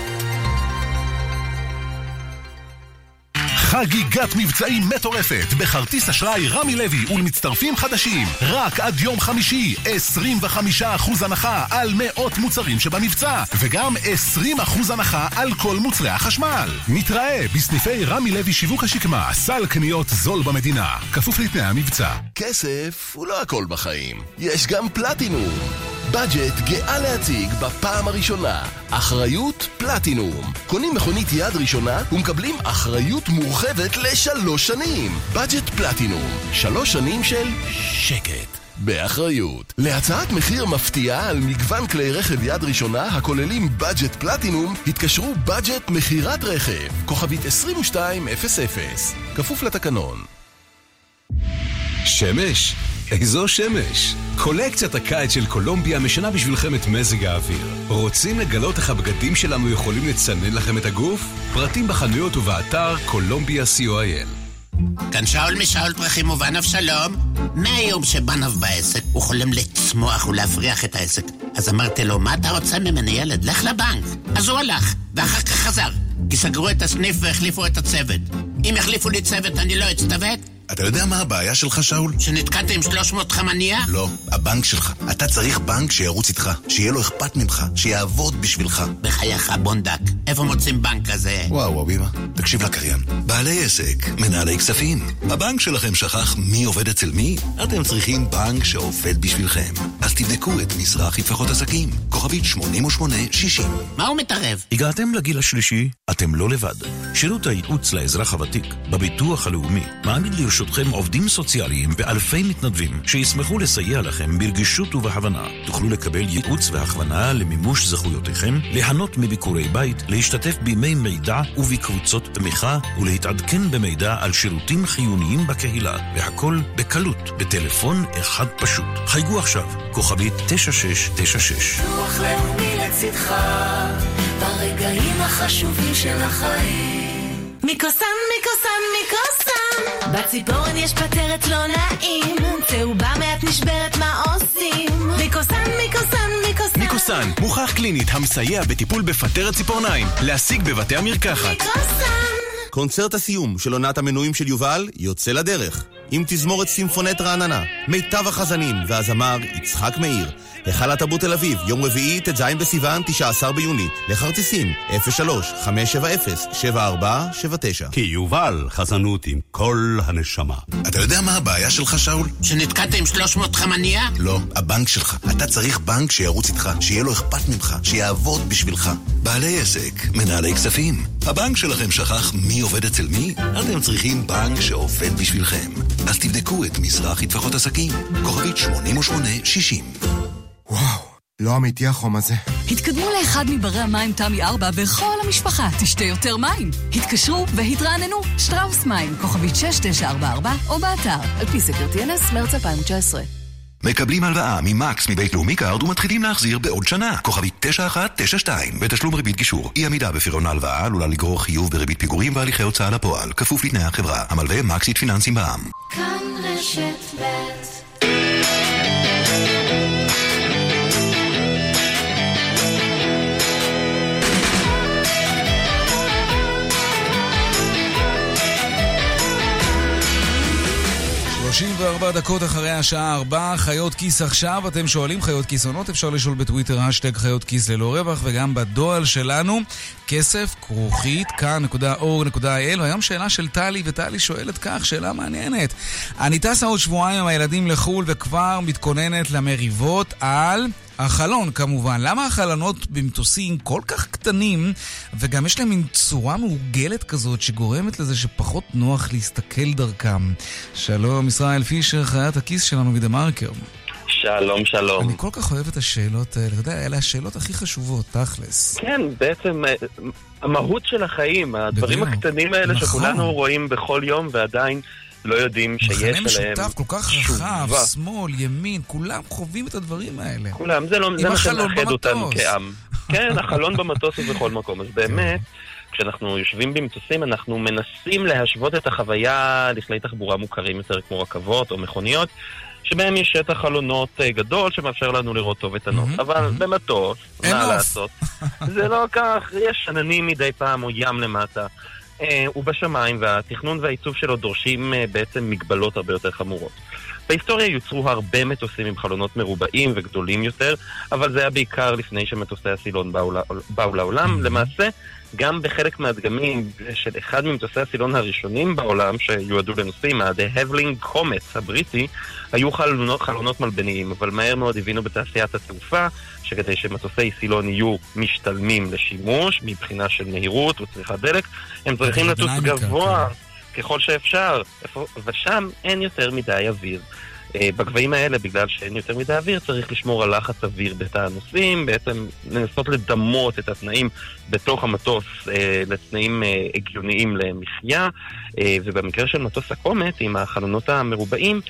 [SPEAKER 2] חגיגת מבצעים מטורפת. בכרטיס אשראי רמי לוי ולמצטרפים חדשים. רק עד יום חמישי 25% הנחה על מאות מוצרים שבמבצע. וגם 20% הנחה על כל מוצרי החשמל. נתראה בסניפי רמי לוי שיווק השקמה. סל קניות זול במדינה. כפוף לתנאי המבצע.
[SPEAKER 13] כסף הוא לא הכל בחיים. יש גם פלטינום בדג'ט גאה להציג בפעם הראשונה אחריות פלטינום. קונים מכונית יד ראשונה ומקבלים אחריות מורחבת לשלוש שנים. בדג'ט פלטינום, שלוש שנים של שקט. באחריות. להצעת מחיר מפתיעה על מגוון כלי רכב יד ראשונה הכוללים בדג'ט פלטינום, התקשרו בדג'ט מכירת רכב, כוכבית 2200, כפוף לתקנון.
[SPEAKER 2] שמש? איזו שמש? קולקציית הקיץ של קולומביה משנה בשבילכם את מזג האוויר. רוצים לגלות איך הבגדים שלנו יכולים לצנן לכם את הגוף? פרטים בחנויות ובאתר קולומביה co.il
[SPEAKER 14] כאן שאול משאול פרחים ובנוב שלום. מהיום שבנוב בעסק, הוא חולם לצמוח ולהפריח את העסק. אז אמרתי לו, מה אתה רוצה ממני ילד? לך לבנק. אז הוא הלך, ואחר כך חזר. כי סגרו את הסניף והחליפו את הצוות. אם יחליפו לי צוות אני לא אצטוות?
[SPEAKER 15] אתה יודע מה הבעיה שלך, שאול?
[SPEAKER 14] שנתקעת עם 300 חמניה?
[SPEAKER 15] לא, הבנק שלך. אתה צריך בנק שירוץ איתך, שיהיה לו אכפת ממך, שיעבוד בשבילך.
[SPEAKER 14] בחייך, בונדק, איפה מוצאים בנק כזה?
[SPEAKER 15] וואו, אביבה, תקשיב לקריין. בעלי עסק, מנהלי כספים. הבנק שלכם שכח מי עובד אצל מי? אתם צריכים בנק שעובד בשבילכם. אז תבדקו את מזרחי טפחות עסקים, כוכבית 8860.
[SPEAKER 14] מה הוא מתערב?
[SPEAKER 16] הגעתם לגיל השלישי, אתם לא לבד. שירות הייעוץ לאזרח הוותיק בביטוח הלאומי מעמיד לרשותכם עובדים סוציאליים ואלפי מתנדבים שישמחו לסייע לכם ברגישות ובהבנה. תוכלו לקבל ייעוץ והכוונה למימוש זכויותיכם, ליהנות מביקורי בית, להשתתף בימי מידע ובקבוצות תמיכה ולהתעדכן במידע על שירותים חיוניים בקהילה, והכל בקלות, בטלפון אחד פשוט. חייגו עכשיו, כוכבית 9696.
[SPEAKER 17] ביטוח לאומי לצדך, ברגעים החשובים של החיים. מיקוסן, מיקוסן, מיקוסן. בציפורן יש פטרת לא נעים, צהובה מעט נשברת, מה עושים? מיקוסן, מיקוסן, מיקוסן.
[SPEAKER 18] מיקוסן, מוכח קלינית המסייע בטיפול בפטרת ציפורניים. להשיג בבתי המרקחת.
[SPEAKER 17] מיקוסן.
[SPEAKER 19] קונצרט הסיום של עונת המנויים של יובל יוצא לדרך. עם תזמורת סימפונט רעננה, מיטב החזנים והזמר יצחק מאיר. היכל התרבות תל אביב, יום רביעי, ט"ז בסיוון, 19 ביוני. לכרטיסים, 03-570-7479.
[SPEAKER 20] כי יובל חזנות עם כל הנשמה.
[SPEAKER 15] אתה יודע מה הבעיה שלך, שאול?
[SPEAKER 14] שנתקעת עם 300 חמניה?
[SPEAKER 15] לא, הבנק שלך. אתה צריך בנק שירוץ איתך, שיהיה לו אכפת ממך, שיעבוד בשבילך. בעלי עסק, מנהלי כספים. הבנק שלכם שכח מי עובד אצל מי? אתם צריכים בנק שעובד בשבילכם. אז תבדקו את מזרחי טפחות עסקים, כוכבית 8860.
[SPEAKER 21] וואו, לא אמיתי החום הזה.
[SPEAKER 22] התקדמו לאחד מברי המים תמי 4 וכל המשפחה תשתה יותר מים. התקשרו והתרעננו, שטראוס מים, כוכבית 6944 או באתר, על פי סקר TNS, מרץ 2019.
[SPEAKER 15] מקבלים הלוואה ממקס מבית לאומי קארד ומתחילים להחזיר בעוד שנה. כוכבית 9192 בתשלום ריבית גישור. אי עמידה בפירעון ההלוואה עלולה לגרור חיוב בריבית פיגורים והליכי הוצאה לפועל. כפוף לתנאי החברה. המלווה מקסית פיננסים בע"מ.
[SPEAKER 17] כאן רשת ב'
[SPEAKER 5] 34 דקות אחרי השעה 4, חיות כיס עכשיו. אתם שואלים חיות כיס עונות, אפשר לשאול בטוויטר השטג חיות כיס ללא רווח, וגם בדואל שלנו, כסף, כרוכית, כאן.org.il. והיום שאלה של טלי, וטלי שואלת כך, שאלה מעניינת. אני טסה עוד שבועיים עם הילדים לחו"ל וכבר מתכוננת למריבות על... החלון כמובן. למה החלונות במטוסים כל כך קטנים, וגם יש להם מין צורה מעוגלת כזאת שגורמת לזה שפחות נוח להסתכל דרכם? שלום, ישראל פישר, חיית הכיס שלנו מדה מרקר.
[SPEAKER 23] שלום, שלום.
[SPEAKER 5] אני כל כך אוהב את השאלות האלה, אתה יודע, אלה השאלות הכי חשובות, תכלס.
[SPEAKER 23] כן, בעצם אה, המהות של החיים, הדברים
[SPEAKER 5] בדיוק.
[SPEAKER 23] הקטנים האלה
[SPEAKER 5] נכון.
[SPEAKER 23] שכולנו רואים בכל יום ועדיין לא יודעים שיש
[SPEAKER 5] מכנה
[SPEAKER 23] עליהם
[SPEAKER 5] משותף כל כך רחב. שמאל, ימין, כולם חווים את הדברים האלה.
[SPEAKER 23] כולם, זה, לא, זה מה שמאחד אותנו
[SPEAKER 5] במטוס.
[SPEAKER 23] כעם. [laughs] כן, החלון במטוס הוא בכל מקום. אז [laughs] באמת, כשאנחנו יושבים במטוסים, אנחנו מנסים להשוות את החוויה לכלי תחבורה מוכרים יותר כמו רכבות או מכוניות, שבהם יש שטח חלונות אה, גדול שמאפשר לנו לראות טוב את הנוף. אבל במטוס,
[SPEAKER 5] אין
[SPEAKER 23] מה. לעשות? זה לא כך, יש עננים מדי פעם או ים למטה. אה, הוא בשמיים, והתכנון והעיצוב שלו דורשים אה, בעצם מגבלות הרבה יותר חמורות. בהיסטוריה יוצרו הרבה מטוסים עם חלונות מרובעים וגדולים יותר, אבל זה היה בעיקר לפני שמטוסי הסילון באו, באו לעולם. למעשה, גם בחלק מהדגמים של אחד ממטוסי הסילון הראשונים בעולם שיועדו לנוסעים, ה-The Havling Comet הבריטי, היו חלונות, חלונות מלבניים, אבל מהר מאוד הבינו בתעשיית התעופה שכדי שמטוסי סילון יהיו משתלמים לשימוש מבחינה של מהירות וצריכת דלק, הם צריכים לטוס
[SPEAKER 5] אווירודינמיקה,
[SPEAKER 23] גבוה ככל שאפשר, ושם אין יותר מדי אוויר. אה, בגבהים האלה, בגלל שאין יותר מדי אוויר, צריך לשמור על לחץ אוויר בתא הנוסעים, בעצם לנסות לדמות את התנאים בתוך המטוס אה, לתנאים אה, הגיוניים למחיה, אה, ובמקרה של מטוס הקומט, עם החלונות המרובעים,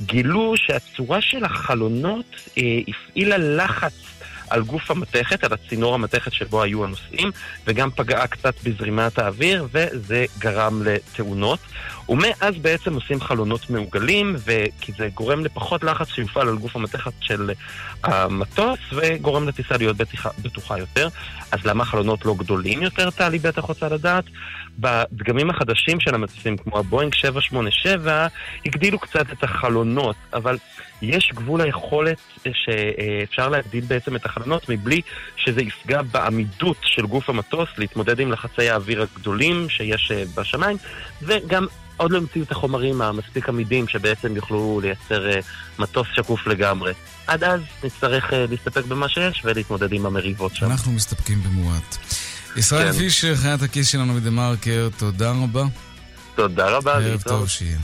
[SPEAKER 23] גילו שהצורה של החלונות אה, הפעילה לחץ על גוף המתכת, על הצינור המתכת שבו היו הנוסעים, וגם פגעה קצת בזרימת האוויר, וזה גרם לתאונות. ומאז בעצם עושים חלונות מעוגלים, כי זה גורם לפחות לחץ שיופעל על גוף המתכת של המטוס, וגורם לטיסה להיות בטוחה, יותר. אז למה חלונות לא גדולים יותר, טלי בטח רוצה לדעת? בדגמים החדשים של המטוסים, כמו הבואינג 787, הגדילו קצת את החלונות, אבל יש גבול ליכולת שאפשר להגדיל בעצם את החלונות מבלי שזה יפגע בעמידות של גוף המטוס להתמודד עם לחצי האוויר הגדולים שיש אה, בשמיים, וגם עוד לא המציאו את החומרים המספיק עמידים שבעצם יוכלו לייצר אה, מטוס שקוף לגמרי. עד אז נצטרך אה, להסתפק במה שיש ולהתמודד עם המריבות שם.
[SPEAKER 5] אנחנו מסתפקים במועט. ישראל
[SPEAKER 23] כן.
[SPEAKER 5] פישר, חיית הכיס שלנו בדה מרקר, תודה רבה.
[SPEAKER 23] תודה רבה,
[SPEAKER 5] ערב. טוב שיהיה.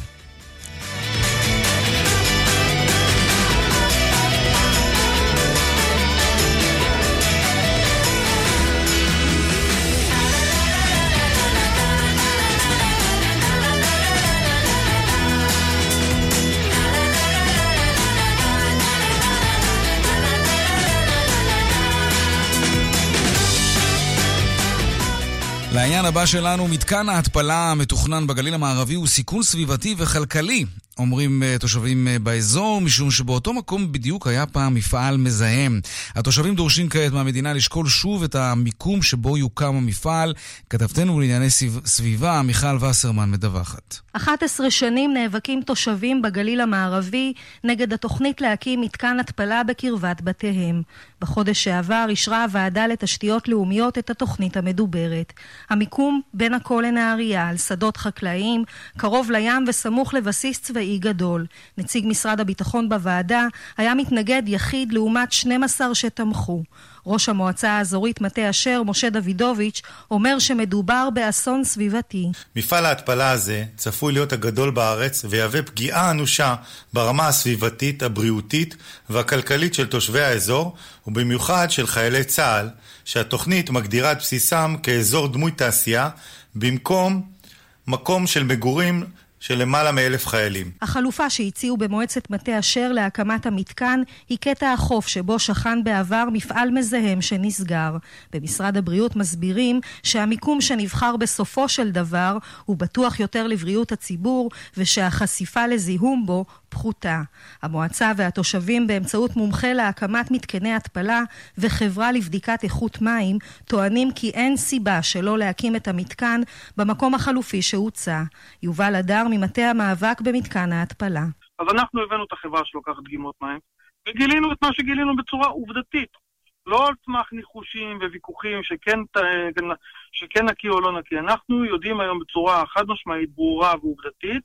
[SPEAKER 5] הבא שלנו, מתקן ההתפלה המתוכנן בגליל המערבי הוא סיכון סביבתי וכלכלי, אומרים אה, תושבים אה, באזור, משום שבאותו מקום בדיוק היה פעם מפעל מזהם. התושבים דורשים כעת מהמדינה לשקול שוב את המיקום שבו יוקם המפעל. כתבתנו לענייני סביב- סביבה, מיכל וסרמן מדווחת.
[SPEAKER 24] 11 שנים נאבקים תושבים בגליל המערבי נגד התוכנית להקים מתקן התפלה בקרבת בתיהם. בחודש שעבר אישרה הוועדה לתשתיות לאומיות את התוכנית המדוברת. המיקום בין עכו לנהריה, על שדות חקלאיים, קרוב לים וסמוך לבסיס צבאי גדול. נציג משרד הביטחון בוועדה היה מתנגד יחיד לעומת 12 שתמכו. ראש המועצה האזורית מטה אשר, משה דוידוביץ', אומר שמדובר באסון סביבתי.
[SPEAKER 25] מפעל ההתפלה הזה צפוי להיות הגדול בארץ ויהווה פגיעה אנושה ברמה הסביבתית, הבריאותית והכלכלית של תושבי האזור, ובמיוחד של חיילי צה"ל, שהתוכנית מגדירה את בסיסם כאזור דמוי תעשייה, במקום מקום של מגורים של למעלה מאלף חיילים.
[SPEAKER 24] החלופה שהציעו במועצת מטה אשר להקמת המתקן היא קטע החוף שבו שכן בעבר מפעל מזהם שנסגר. במשרד הבריאות מסבירים שהמיקום שנבחר בסופו של דבר הוא בטוח יותר לבריאות הציבור ושהחשיפה לזיהום בו פחותה. המועצה והתושבים באמצעות מומחה להקמת מתקני התפלה וחברה לבדיקת איכות מים טוענים כי אין סיבה שלא להקים את המתקן במקום החלופי שהוצע. יובל הדר ממטה המאבק במתקן ההתפלה.
[SPEAKER 26] אז אנחנו הבאנו את החברה שלוקחת דגימות מים, וגילינו את מה שגילינו בצורה עובדתית. לא על סמך ניחושים וויכוחים שכן, שכן נקי או לא נקי. אנחנו יודעים היום בצורה חד משמעית, ברורה ועובדתית,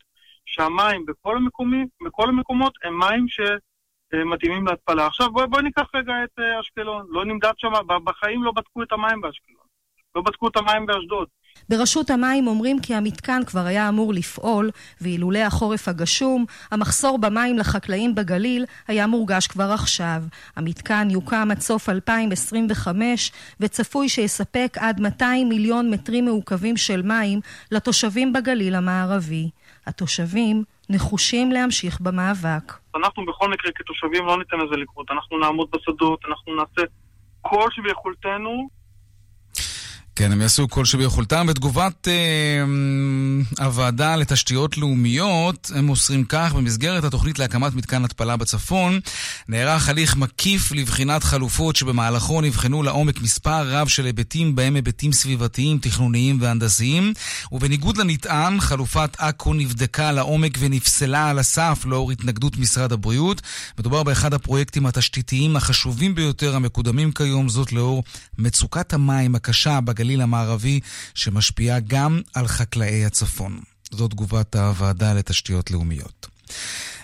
[SPEAKER 26] שהמים בכל, המקומים, בכל המקומות הם מים שמתאימים להתפלה. עכשיו בואי בוא ניקח רגע את אה, אשקלון. לא נמדד שם, בחיים לא בדקו את המים באשקלון. לא בדקו את המים באשדוד.
[SPEAKER 24] ברשות המים אומרים כי המתקן כבר היה אמור לפעול, ואילולא החורף הגשום, המחסור במים לחקלאים בגליל היה מורגש כבר עכשיו. המתקן יוקם עד סוף 2025, וצפוי שיספק עד 200 מיליון מטרים מעוקבים של מים לתושבים בגליל המערבי. התושבים נחושים להמשיך במאבק.
[SPEAKER 26] אנחנו בכל מקרה כתושבים לא ניתן לזה לקרות. אנחנו נעמוד בשדות, אנחנו נעשה כל שביכולתנו
[SPEAKER 5] כן, הם יעשו כל שביכולתם. בתגובת אה, הוועדה לתשתיות לאומיות, הם מוסרים כך, במסגרת התוכנית להקמת מתקן התפלה בצפון, נערך הליך מקיף לבחינת חלופות שבמהלכו נבחנו לעומק מספר רב של היבטים, בהם היבטים סביבתיים, תכנוניים והנדסיים, ובניגוד לנטען, חלופת עכו נבדקה לעומק ונפסלה על הסף לאור התנגדות משרד הבריאות. מדובר באחד הפרויקטים התשתיתיים החשובים ביותר המקודמים כיום, זאת לאור מצוקת המים הקשה בגליל. הגליל המערבי, שמשפיעה גם על חקלאי הצפון. זו תגובת הוועדה לתשתיות לאומיות.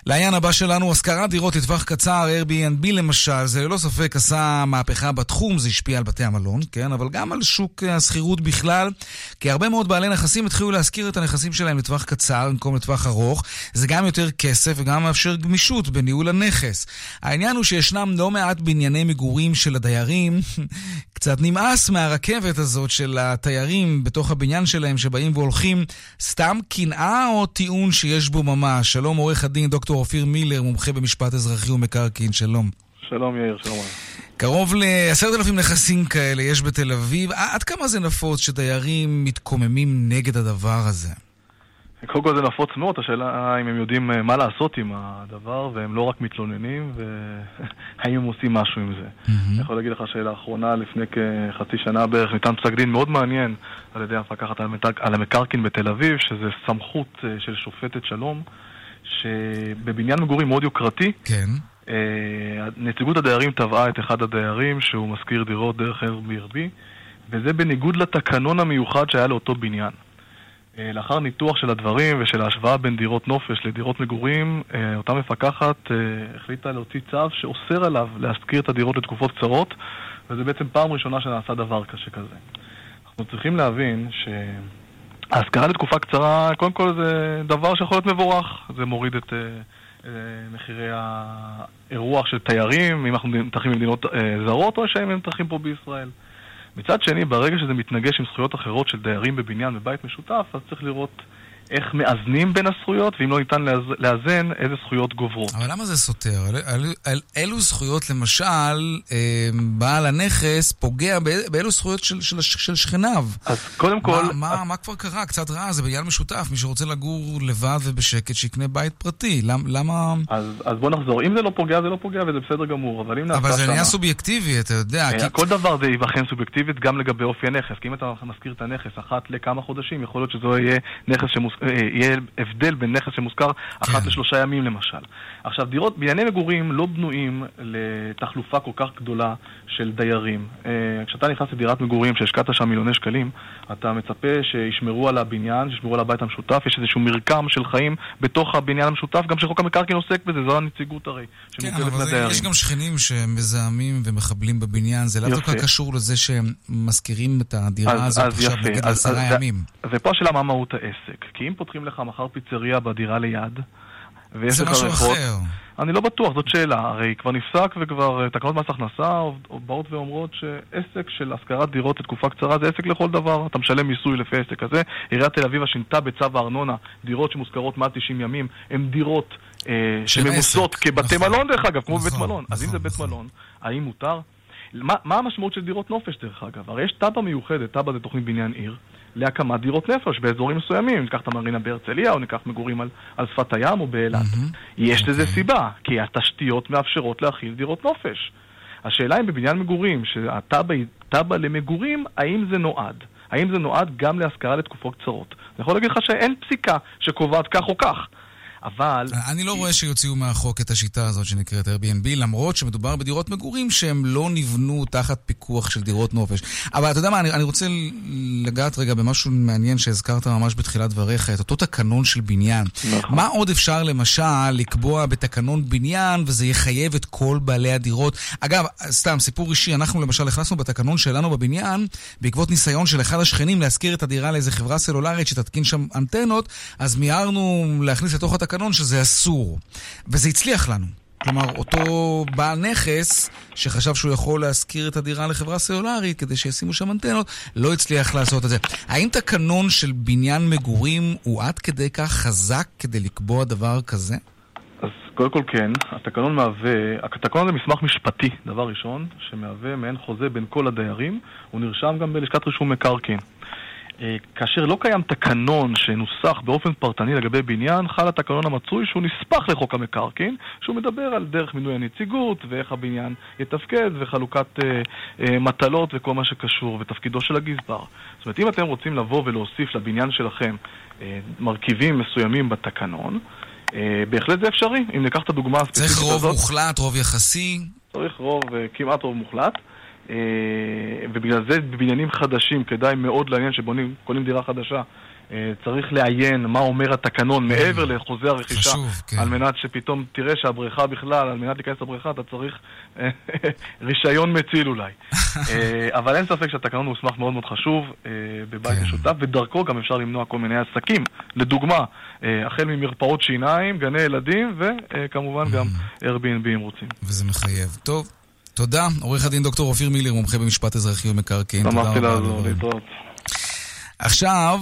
[SPEAKER 5] לעניין הבא שלנו, השכרת דירות לטווח קצר, Airbnb למשל, זה ללא ספק עשה מהפכה בתחום, זה השפיע על בתי המלון, כן? אבל גם על שוק השכירות בכלל, כי הרבה מאוד בעלי נכסים התחילו להשכיר את הנכסים שלהם לטווח קצר במקום לטווח ארוך. זה גם יותר כסף וגם מאפשר גמישות בניהול הנכס. העניין הוא שישנם לא מעט בנייני מגורים של הדיירים, [laughs] קצת נמאס מהרכבת הזאת של התיירים בתוך הבניין שלהם שבאים והולכים, סתם קנאה או טיעון שיש בו ממש? שלום עורך הדין דוקטור אופיר מילר, מומחה במשפט אזרחי ומקרקעין, שלום.
[SPEAKER 27] שלום יאיר, שלום.
[SPEAKER 5] קרוב לעשרת אלפים נכסים כאלה יש בתל אביב. עד כמה זה נפוץ שדיירים מתקוממים נגד הדבר הזה?
[SPEAKER 27] קודם כל זה נפוץ מאוד, השאלה אם הם יודעים אה, מה לעשות עם הדבר, והם לא רק מתלוננים, והאם [laughs] הם עושים משהו עם זה. אני יכול להגיד לך שלאחרונה, לפני כחצי שנה בערך, ניתן פסק דין מאוד מעניין על ידי המפקחת על המקרקעין בתל אביב, שזה סמכות אה, של שופטת שלום. שבבניין מגורים מאוד יוקרתי,
[SPEAKER 5] כן.
[SPEAKER 27] אה, נציגות הדיירים תבעה את אחד הדיירים שהוא משכיר דירות דרך Airbnb, וזה בניגוד לתקנון המיוחד שהיה לאותו בניין. אה, לאחר ניתוח של הדברים ושל ההשוואה בין דירות נופש לדירות מגורים, אה, אותה מפקחת החליטה להוציא צו שאוסר עליו להשכיר את הדירות לתקופות קצרות, וזה בעצם פעם ראשונה שנעשה דבר קשה כזה. אנחנו צריכים להבין ש... ההשכרה לתקופה קצרה, קודם כל זה דבר שיכול להיות מבורך. זה מוריד את uh, uh, מחירי האירוח של תיירים, אם אנחנו נתחים במדינות uh, זרות, או שהם נתחים פה בישראל. מצד שני, ברגע שזה מתנגש עם זכויות אחרות של דיירים בבניין בבית משותף, אז צריך לראות איך מאזנים בין הזכויות, ואם לא ניתן לאזן, איזה זכויות גוברות.
[SPEAKER 5] אבל למה זה סותר? על, על, על אילו זכויות, למשל, אה, בעל הנכס פוגע באילו זכויות של, של, של שכניו?
[SPEAKER 27] אז קודם כל...
[SPEAKER 5] מה, מה, מה כבר קרה? קצת רע, זה בניין משותף. מי שרוצה לגור לבד ובשקט, שיקנה בית פרטי. למ, למה...
[SPEAKER 27] אז, אז בוא נחזור. אם זה לא פוגע, זה לא פוגע, וזה בסדר גמור. אבל אם נעשה
[SPEAKER 5] אבל זה עניין סובייקטיבי, אתה יודע.
[SPEAKER 27] אה, כי... כל דבר זה ייבחן סובייקטיבית גם לגבי אופי הנכס. כי אם אתה מזכיר את הנכס אחת לכמה חודשים, יכול להיות שזה יהיה נכס שמוס... יהיה הבדל בין נכס שמושכר אחת כן. לשלושה ימים למשל. עכשיו, דירות, בנייני מגורים לא בנויים לתחלופה כל כך גדולה של דיירים. אה, כשאתה נכנס לדירת מגורים שהשקעת שם מיליוני שקלים, אתה מצפה שישמרו על הבניין, שישמרו על הבית המשותף, יש איזשהו מרקם של חיים בתוך הבניין המשותף, גם שחוק המקרקעין עוסק בזה, זו הנציגות הרי.
[SPEAKER 5] כן, אבל זה, יש גם שכנים שמזהמים ומחבלים בבניין, זה לאו דווקא קשור לזה שהם משכירים את הדירה אז, הזאת אז עכשיו נגיד עשרה ימים.
[SPEAKER 27] ופה השאלה מה מהות העסק. כי אם פותחים לך מחר פיצריה בדירה ליד,
[SPEAKER 5] זה משהו ריחות, אחר.
[SPEAKER 27] אני לא בטוח, זאת שאלה. הרי כבר נפסק וכבר אה, תקנות מס הכנסה באות ואומרות שעסק של השכרת דירות לתקופה קצרה זה עסק לכל דבר. אתה משלם מיסוי לפי העסק הזה. עיריית תל אביב שינתה בצו הארנונה דירות שמושכרות מעל 90 ימים, הן דירות אה, שממוסות כבתי נכון. מלון דרך אגב, כמו נכון, בבית מלון. נכון, אז אם זה נכון, בית נכון. מלון, האם מותר? מה, מה המשמעות של דירות נופש דרך אגב? הרי יש תב"ע מיוחדת, תב"ע זה תוכנית בניין עיר. להקמת דירות נפש באזורים מסוימים. ניקח את המרינה בהרצליה, או ניקח מגורים על, על שפת הים או באילת. Mm-hmm. יש לזה okay. סיבה, כי התשתיות מאפשרות להכיל דירות נופש. השאלה אם בבניין מגורים, שהתב"ע היא תב"ע למגורים, האם זה נועד? האם זה נועד גם להשכרה לתקופות קצרות? אני יכול להגיד לך שאין פסיקה שקובעת כך או כך. אבל...
[SPEAKER 5] אני לא רואה שיוציאו מהחוק את השיטה הזאת שנקראת Airbnb, למרות שמדובר בדירות מגורים שהן לא נבנו תחת פיקוח של דירות נופש. אבל אתה יודע מה, אני, אני רוצה לגעת רגע במשהו מעניין שהזכרת ממש בתחילת דבריך, את אותו תקנון של בניין. נכון. מה עוד אפשר למשל לקבוע בתקנון בניין וזה יחייב את כל בעלי הדירות? אגב, סתם, סיפור אישי, אנחנו למשל הכנסנו בתקנון שלנו בבניין, בעקבות ניסיון של אחד השכנים להשכיר את הדירה לאיזה חברה סלולרית שתתקין שם אנטנות, אז מיהרנו להכניס לתוך התקנון שזה אסור. וזה הצליח לנו. כלומר, אותו בעל נכס, שחשב שהוא יכול להשכיר את הדירה לחברה סלולרית כדי שישימו שם אנטנות, לא הצליח לעשות את זה. האם תקנון של בניין מגורים הוא עד כדי כך חזק כדי לקבוע דבר כזה?
[SPEAKER 27] אז קודם כל כן, התקנון מהווה, התקנון זה מסמך משפטי, דבר ראשון, שמהווה מעין חוזה בין כל הדיירים, הוא נרשם גם בלשכת רישום מקרקעין. אה, כאשר לא קיים תקנון שנוסח באופן פרטני לגבי בניין, חל התקנון המצוי שהוא נספח לחוק המקרקעין, שהוא מדבר על דרך מינוי הנציגות ואיך הבניין יתפקד וחלוקת אה, אה, מטלות וכל מה שקשור ותפקידו של הגזבר. זאת אומרת, אם אתם רוצים לבוא ולהוסיף לבניין שלכם אה, מרכיבים מסוימים בתקנון, אה, בהחלט זה אפשרי. אם ניקח את הדוגמה
[SPEAKER 5] הספציפית הזאת... צריך רוב מוחלט, רוב יחסי?
[SPEAKER 27] צריך רוב, אה, כמעט רוב מוחלט. אה, ובגלל זה בבניינים חדשים כדאי מאוד לעניין שבונים, קונים דירה חדשה. אה, צריך לעיין מה אומר התקנון מעבר לחוזה הרכישה, חשוב, כן. על מנת שפתאום תראה שהבריכה בכלל, על מנת להיכנס לבריכה אתה צריך אה, [laughs] רישיון מציל אולי. [laughs] אבל אין ספק שהתקנון הוא מסמך מאוד מאוד חשוב בבית כן. משותף, ודרכו גם אפשר למנוע כל מיני עסקים. לדוגמה, החל ממרפאות שיניים, גני ילדים, וכמובן גם Airbnb אם רוצים.
[SPEAKER 5] וזה מחייב. טוב. תודה. עורך הדין דוקטור אופיר מילר, מומחה במשפט אזרחי ומקרקעין.
[SPEAKER 27] לעזור, להתראות.
[SPEAKER 5] עכשיו,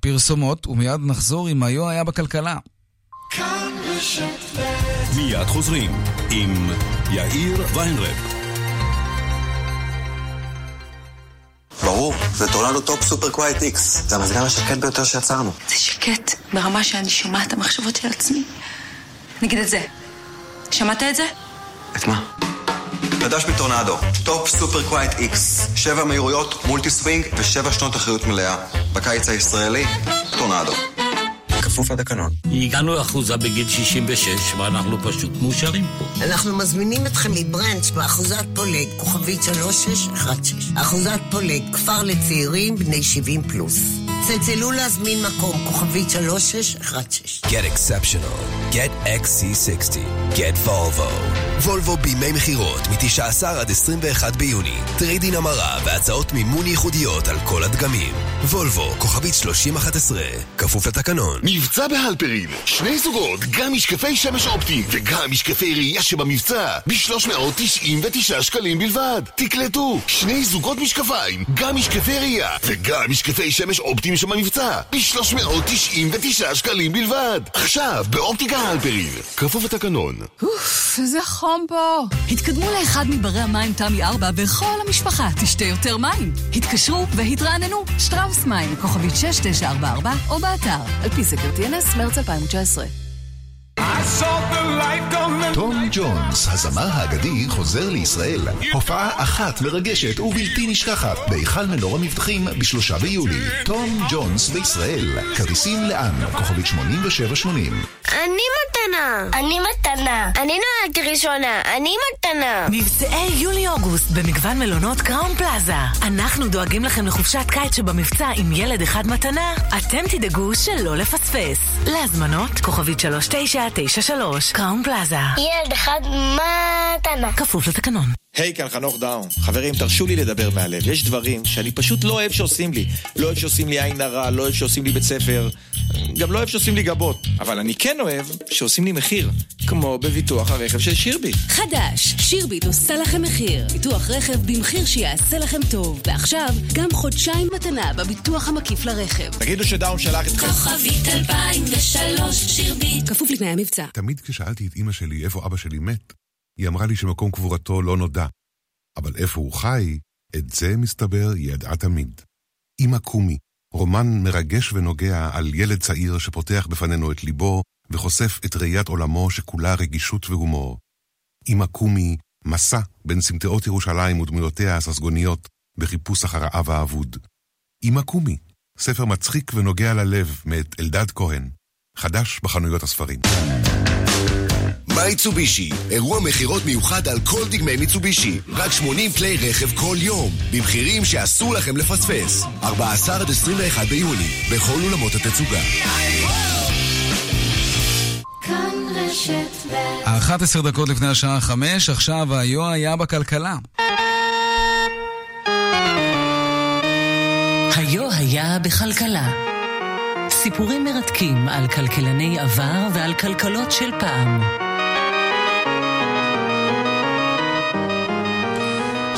[SPEAKER 5] פרסומות, ומיד נחזור עם היו היה בכלכלה.
[SPEAKER 2] מיד חוזרים עם יאיר ויינרב.
[SPEAKER 28] ברור, זה טורנדו Top Super Quiet X. זה המזגן השקט ביותר שיצרנו.
[SPEAKER 29] זה שקט ברמה שאני שומעת את המחשבות של עצמי. נגיד את זה. שמעת את זה?
[SPEAKER 28] את מה? חדש מטורנדו, Top Super Quiet X, שבע מהירויות, multi swing ושבע שנות אחריות מלאה. בקיץ הישראלי, טורנדו. כפוף לתקנון.
[SPEAKER 30] הגענו לאחוזה בגיל 66, ואנחנו פשוט מאושרים פה.
[SPEAKER 31] אנחנו מזמינים אתכם מברנץ' באחוזת פולג, כוכבית 3616. אחוזת פולג, כפר לצעירים בני 70 פלוס. צלצלו להזמין מקום, כוכבית 3616.
[SPEAKER 32] Get exceptional. Get XC60. Get Volvo. וולבו בימי מכירות מ-19 עד 21 ביוני. טרייד אין המרה והצעות מימון ייחודיות על כל הדגמים. וולבו, כוכבית 3011. כפוף לתקנון.
[SPEAKER 2] מבצע בהלפרין. שני זוגות, גם משקפי שמש אופטי וגם משקפי ראייה שבמבצע. ב-399 שקלים בלבד. תקלטו, שני זוגות משקפיים, גם משקפי ראייה וגם משקפי שמש אופטיים שבמבצע. ב-399 שקלים בלבד. עכשיו, באופטיקה הלפרין. כפוף לתקנון.
[SPEAKER 22] אוף, איזה חום פה. התקדמו לאחד מברי המים תמי 4 וכל המשפחה תשתה יותר מים. התקשרו והתרעננו. שטראוס מים, כוכבית 6944 או באתר. על פי סקר TNS, מרץ 2019.
[SPEAKER 2] תום ג'ונס, הזמר האגדי, חוזר לישראל. הופעה אחת מרגשת ובלתי נשכחת בהיכל מנור המבטחים בשלושה ביולי. תום ג'ונס בישראל. כרטיסים לאן? כוכבית 8780.
[SPEAKER 33] אני מתנה! אני מתנה! אני נולדתי ראשונה! אני מתנה!
[SPEAKER 22] מבצעי יולי-אוגוסט במגוון מלונות קראון פלאזה. אנחנו דואגים לכם לחופשת קיץ שבמבצע עם ילד אחד מתנה. אתם תדאגו שלא לפספס. להזמנות, כוכבית 3993, קראון פלאזה.
[SPEAKER 33] ילד אחד מתנה.
[SPEAKER 22] כפוף לתקנון.
[SPEAKER 34] היי, hey, כאן חנוך דאום. חברים, תרשו לי לדבר מהלב. יש דברים שאני פשוט לא אוהב שעושים לי. לא אוהב שעושים לי עין הרע, לא אוהב שעושים לי בית ספר. גם לא אוהב שעושים לי גבות. אבל אני כן אוהב שעושים לי מחיר. כמו בביטוח הרכב של שירביט.
[SPEAKER 22] חדש, שירביט עושה לכם מחיר. ביטוח רכב במחיר שיעשה לכם טוב. ועכשיו, גם חודשיים מתנה בביטוח המקיף לרכב.
[SPEAKER 34] תגידו שדאון שלח אתכם.
[SPEAKER 17] כוכבית 2003 שירביט.
[SPEAKER 22] כפוף לתנאי המבצע.
[SPEAKER 35] תמיד כששאלתי את אמא שלי איפה אבא שלי מת, היא אמרה לי שמקום קבורתו לא נודע. אבל איפה הוא חי, את זה, מסתבר, היא ידעה תמיד. אמא קומי, רומן מרגש ונוגע על ילד צעיר שפותח בפנינו את ליבו וחושף את ראיית עולמו שכולה רגישות והומור. אמא קומי, מסע בין סמטאות ירושלים ודמויותיה הססגוניות בחיפוש אחר האב האבוד. אמא קומי, ספר מצחיק ונוגע ללב מאת אלדד כהן. חדש בחנויות הספרים.
[SPEAKER 36] מיצובישי, אירוע מכירות מיוחד על כל דגמי מיצובישי. רק 80 כלי רכב כל יום, במחירים שאסור לכם לפספס. 14 עד 21 ביוני, בכל אולמות התצוגה.
[SPEAKER 5] 11 דקות לפני השעה 5, עכשיו היו היה בכלכלה.
[SPEAKER 37] היו היה בכלכלה. סיפורים מרתקים על כלכלני עבר ועל כלכלות של פעם.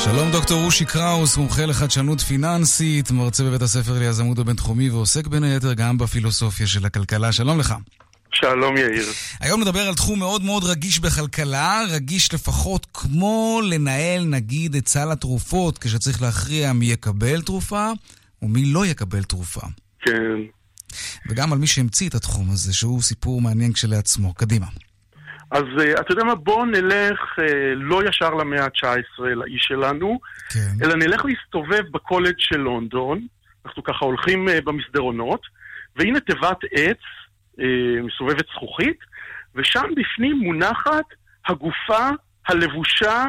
[SPEAKER 5] שלום דוקטור רושי קראוס, מומחה לחדשנות פיננסית, מרצה בבית הספר ליזמות הבינתחומי ועוסק בין היתר גם בפילוסופיה של הכלכלה. שלום לך.
[SPEAKER 26] שלום יאיר.
[SPEAKER 5] היום נדבר על תחום מאוד מאוד רגיש בכלכלה, רגיש לפחות כמו לנהל נגיד את סל התרופות כשצריך להכריע מי יקבל תרופה ומי לא יקבל תרופה.
[SPEAKER 26] כן.
[SPEAKER 5] וגם על מי שהמציא את התחום הזה, שהוא סיפור מעניין כשלעצמו. קדימה.
[SPEAKER 26] אז uh, אתה יודע מה, בואו נלך uh, לא ישר למאה ה-19 לאיש שלנו,
[SPEAKER 5] כן.
[SPEAKER 26] אלא נלך להסתובב בקולג' של לונדון, אנחנו ככה הולכים uh, במסדרונות, והנה תיבת עץ מסובבת זכוכית, ושם בפנים מונחת הגופה הלבושה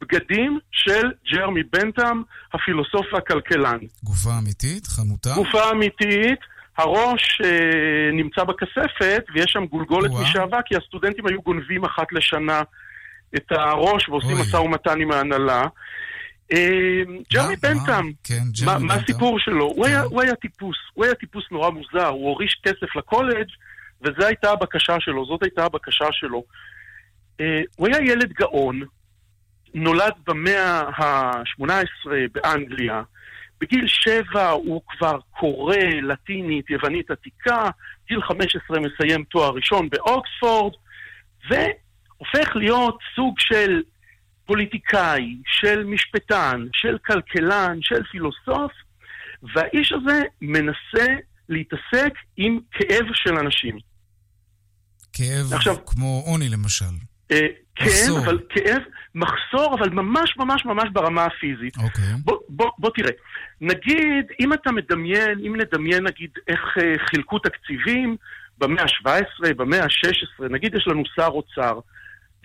[SPEAKER 26] בגדים של ג'רמי בנטאם, הפילוסוף והכלכלן.
[SPEAKER 5] גופה אמיתית? חנותה?
[SPEAKER 26] גופה אמיתית. הראש אה, נמצא בכספת, ויש שם גולגולת משעבה, כי הסטודנטים היו גונבים אחת לשנה את הראש ועושים משא ומתן עם ההנהלה. אה, ג'רמי בנטאם,
[SPEAKER 5] כן,
[SPEAKER 26] מה, מה הסיפור שלו? הוא, היה, הוא היה טיפוס, הוא היה טיפוס נורא מוזר, הוא הוריש כסף לקולג' וזו הייתה הבקשה שלו, זאת הייתה הבקשה שלו. אה, הוא היה ילד גאון, נולד במאה ה-18 באנגליה, בגיל שבע הוא כבר קורא לטינית, יוונית עתיקה, גיל 15 מסיים תואר ראשון באוקספורד, והופך להיות סוג של פוליטיקאי, של משפטן, של כלכלן, של פילוסוף, והאיש הזה מנסה להתעסק עם כאב של אנשים.
[SPEAKER 5] כאב עכשיו, כמו עוני למשל.
[SPEAKER 26] אה, כן, אבל כאב, מחסור, אבל ממש ממש ממש ברמה הפיזית.
[SPEAKER 5] אוקיי.
[SPEAKER 26] בוא, בוא, בוא תראה, נגיד, אם אתה מדמיין, אם נדמיין נגיד איך אה, חילקו תקציבים במאה ה-17, במאה ה-16, נגיד יש לנו שר אוצר.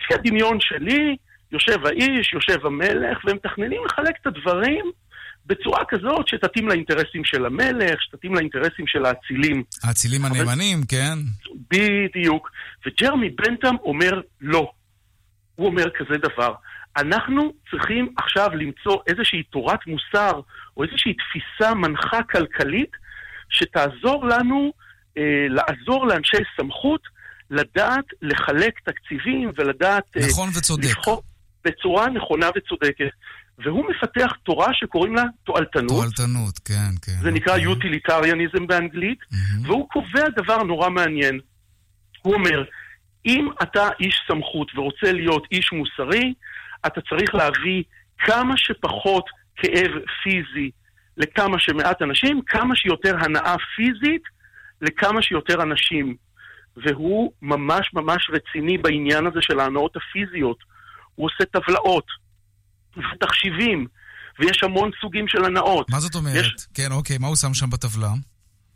[SPEAKER 26] לפי הדמיון שלי, יושב האיש, יושב המלך, והם מתכננים לחלק את הדברים בצורה כזאת שתתאים לאינטרסים של המלך, שתתאים לאינטרסים של האצילים.
[SPEAKER 5] האצילים הנאמנים, אבל... כן.
[SPEAKER 26] בדיוק. וג'רמי בנטאם אומר לא. הוא אומר כזה דבר. אנחנו צריכים עכשיו למצוא איזושהי תורת מוסר או איזושהי תפיסה מנחה כלכלית שתעזור לנו אה, לעזור לאנשי סמכות לדעת לחלק תקציבים ולדעת...
[SPEAKER 5] נכון אה, וצודק. לבחור
[SPEAKER 26] בצורה נכונה וצודקת. והוא מפתח תורה שקוראים לה תועלתנות.
[SPEAKER 5] תועלתנות, כן, כן.
[SPEAKER 26] זה נקרא יוטיליטריאניזם באנגלית, mm-hmm. והוא קובע דבר נורא מעניין. הוא אומר, אם אתה איש סמכות ורוצה להיות איש מוסרי, אתה צריך להביא כמה שפחות כאב פיזי לכמה שמעט אנשים, כמה שיותר הנאה פיזית לכמה שיותר אנשים. והוא ממש ממש רציני בעניין הזה של ההנאות הפיזיות. הוא עושה טבלאות ותחשיבים, ויש המון סוגים של הנאות.
[SPEAKER 5] מה זאת אומרת? יש... כן, אוקיי, מה הוא שם שם בטבלה?